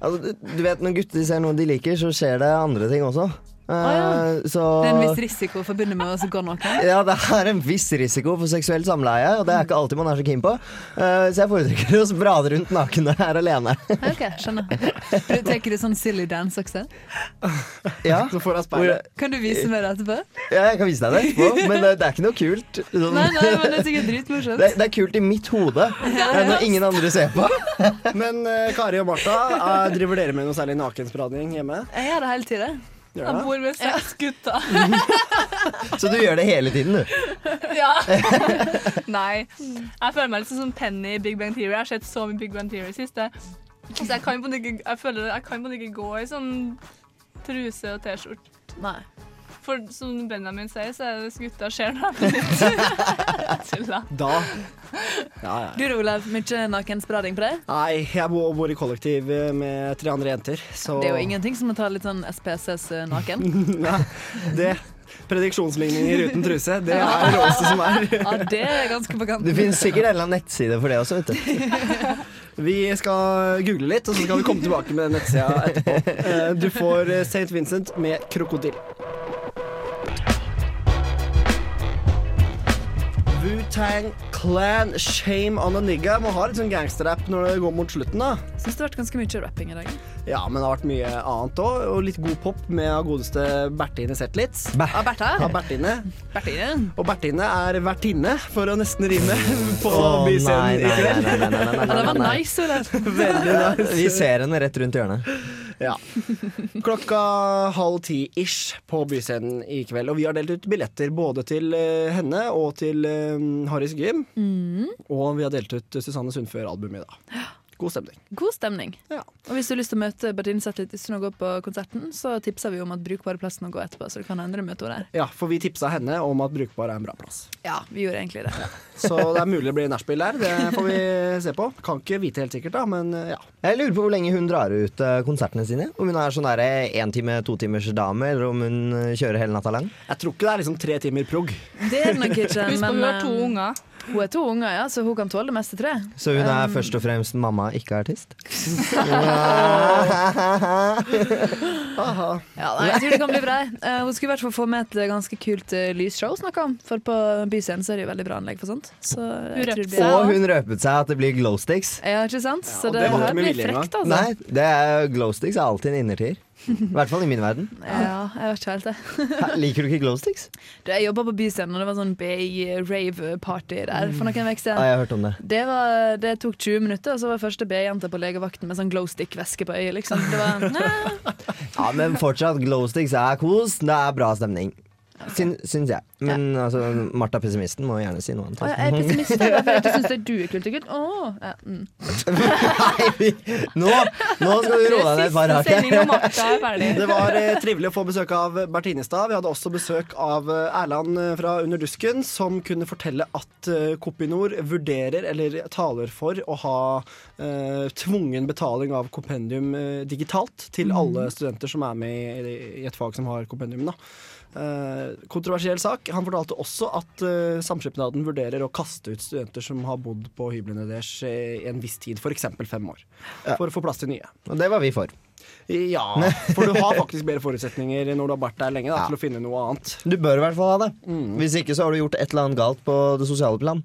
altså, du- Du vet, når gutter ser noe de liker, så skjer det andre ting også. Eh, ja. Så Det er en viss risiko forbundet med å gå noe. ja, det er en viss risiko for seksuelt samleie, og det er ikke alltid man er så keen på. Uh, så jeg foretrekker å sprade rundt naken når jeg er alene. Ok, skjønner. Du Tar du sånn silly dance også? Ja. Kan du vise meg det etterpå? Ja, jeg kan vise deg det etterpå, men det, det er ikke noe kult. Sånn- Nei, nei, men det er sikkert dritmorsomt. Det, det er kult i mitt hode, ja, når ingen andre ser på. Men uh, Kari og Martha, uh, driver dere med noe særlig nakensprading hjemme? Jeg gjør det hele tida. Gjør Jeg det? bor med seks gutter. Så du gjør det hele tiden, du? ja. Nei. Jeg føler meg litt sånn som Penny i Big Bang Theory. Jeg har sett så mye Big Bang Theory i siste. Så jeg jeg jeg kan på en måte ikke gå i sånn truse og T-skjorte. Nei. For som Benjamin sier, så er det gutta ser tulla. Da Ja, ja. Du da, Olav, mye nakensprading på deg? Nei, jeg bor, bor i kollektiv eh, med tre andre jenter, så Det er jo ingenting som å ta litt sånn SPSS eh, naken. Nei, det Prediksjonsligninger uten truse, det er det råeste som er. Ja, det er ganske på kanten. Det finnes sikkert en eller annen nettside for det også, vet du. Vi skal google litt, og så skal vi komme tilbake med den nettsida etterpå. Eh, Du får St. Vincent med krokodille. Wu-Tang Clan, Shame on a Nigga. Må ha litt sånn gangsterrap når det går mot slutten, da. Syns det har vært ganske mye rapping i dag. Ja, men det har vært mye annet òg, og litt god pop med av godeste Bertine Zetlitz. Av Bertha? Av Bertine. Bertine. Og Bertine er vertinne, for å nesten rime på oh, byscenen i kveld. Ja, det var nice, Veldig nice. Vi ser henne rett rundt hjørnet. Ja. Klokka halv ti-ish på Byscenen i kveld. Og vi har delt ut billetter både til eh, henne og til uh, Harris Gym. Mm. Og vi har delt ut Susanne Sundfør-albumet i dag. God stemning. God stemning. Og hvis du har lyst til å møte Bertine Zetlitz uten å gå på konserten, så tipser vi om at brukbare plassen å gå etterpå, så du kan endre møte henne der. Ja, for vi tipsa henne om at Brukbar er en bra plass. Ja, vi gjorde egentlig det. Så det er mulig det blir nachspiel der. Det får vi se på. Kan ikke vite helt sikkert, da, men eh, ja. Jeg lurer på hvor lenge hun drar ut eh, konsertene sine. Om hun er sånn én time, to timers dame, eller om hun eh, kjører hele natta lang. Jeg tror ikke det er liksom tre timer prog. Det er det nok ikke. Husk på hun har to eh, unger. Hun er to unger, ja, så hun kan tåle det meste, tror jeg. Så hun er Um, først og fremst mamma, ikke artist? Ja, nei, jeg tror det kan bli bra. Uh, hun skulle i hvert fall få med et ganske kult uh, lysshow, snakka om. For på Byscenen er det jo veldig bra anlegg for sånt. Så jeg tror det blir Og hun røpet seg at det blir glowsticks. Ja, ikke sant? Så ja, det, det her blir frekt, altså. Nei, det er, glowsticks er alltid en innertier. I hvert fall i min verden. Ja, jeg vet ikke helt det. Hæ, Liker du ikke glowsticks? Du, Jeg jobba på Byscenen, og det var sånn BI-rave-party der for noen uker Ja, siden. jeg har hørt om det. Det, var, det tok 20 minutter, og så var første B-jenta på legevakten med sånn glowstick-væske på øyet. liksom. Det var, Ja, Men fortsatt, glowsticks er kos. Det er bra stemning. Syn, syns jeg. Men altså, Martha pessimisten må gjerne si noe annet. Å, jeg er pessimist, da, for jeg syns du er kult og gutt. Åh, ja, mm. Nå, nå skal du roe deg ned et par hakk. Det var eh, trivelig å få besøk av Bertinestad. Vi hadde også besøk av eh, Erland eh, fra Under dusken, som kunne fortelle at uh, Kopinor vurderer, eller taler for, å ha uh, tvungen betaling av kompendium uh, digitalt til Mm. alle studenter som er med i, i et fag som har kompendium. da. Eh, kontroversiell sak. Han fortalte også at uh, Samskipnaden vurderer å kaste ut studenter som har bodd på hyblene deres eh, i en viss tid, f.eks. fem år. For å få plass til nye. Og det var vi for. Ja, for du har faktisk bedre forutsetninger når du har vært der lenge da, til å finne noe annet. Du bør i hvert fall ha det. Hvis ikke så har du gjort et eller annet galt på det sosiale plan.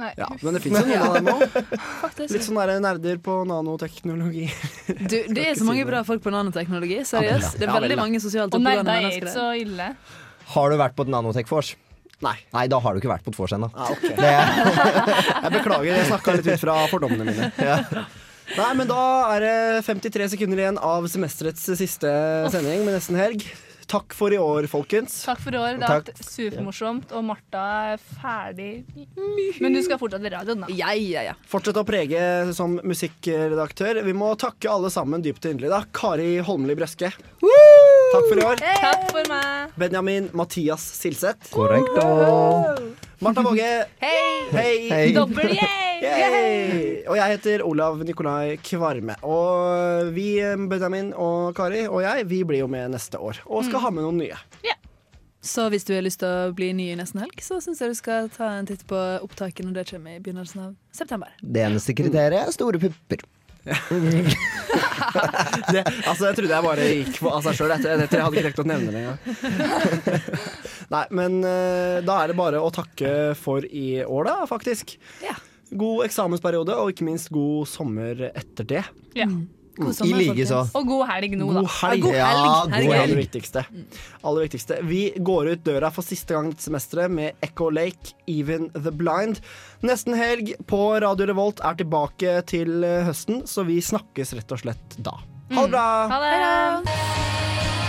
Nei. Ja, men det fins jo noen av dem òg. Litt sånn nerder på nanoteknologi. Du, det er så mange bra folk på nanoteknologi. Seriøst. Det er veldig mange sosialt oppegående er mennesker ikke der. så ille. Har du vært på et Nanotech-vors? Nei. Nei, da har du ikke vært på et vors ennå. Ah, okay. Det- Jeg beklager, jeg snakka litt ut fra fordommene mine. Nei, men da er det 53 sekunder igjen av semesterets siste sending med nesten helg. Takk for i år, folkens. Takk for i år. Det har vært supermorsomt, og Martha er ferdig. Men du skal fortsatt i radioen, da. Ja, ja, ja. Fortsett å prege som musikkredaktør. Vi må takke alle sammen dypt og inderlig. da Kari Holmli Brøske. Takk for i år. Takk for meg. Benjamin Mathias Silseth. Korrekt. Martha Våge. Hei! Hei. Hey. Dobbel yay! Yay! Og jeg heter Olav Nikolai Kvarme. Og vi, Benjamin og Kari og jeg, vi blir jo med neste år. Og skal ha med noen nye. Så hvis du har lyst til å bli ny i nesten helg, så syns jeg du skal ta en titt på opptaket når det kommer i begynnelsen av september. Det eneste kriteriet er store pupper. Det, altså, jeg trodde jeg bare gikk på av seg sjøl. Jeg, jeg, jeg hadde ikke rekt å nevne det engang. Nei, men eh, da er det bare å takke for i år, da, faktisk. God eksamensperiode, og ikke minst god sommer etter det. Ja. God I like så. Og god helg nå, da. God helg. Ja, god helg. det viktigste. Aller viktigste. Vi går ut døra for siste gang dette semesteret med Echo Lake, Even the Blind. Nesten helg på Radio Revolt er tilbake til høsten, så vi snakkes rett og slett da. Ha det bra! Ha det.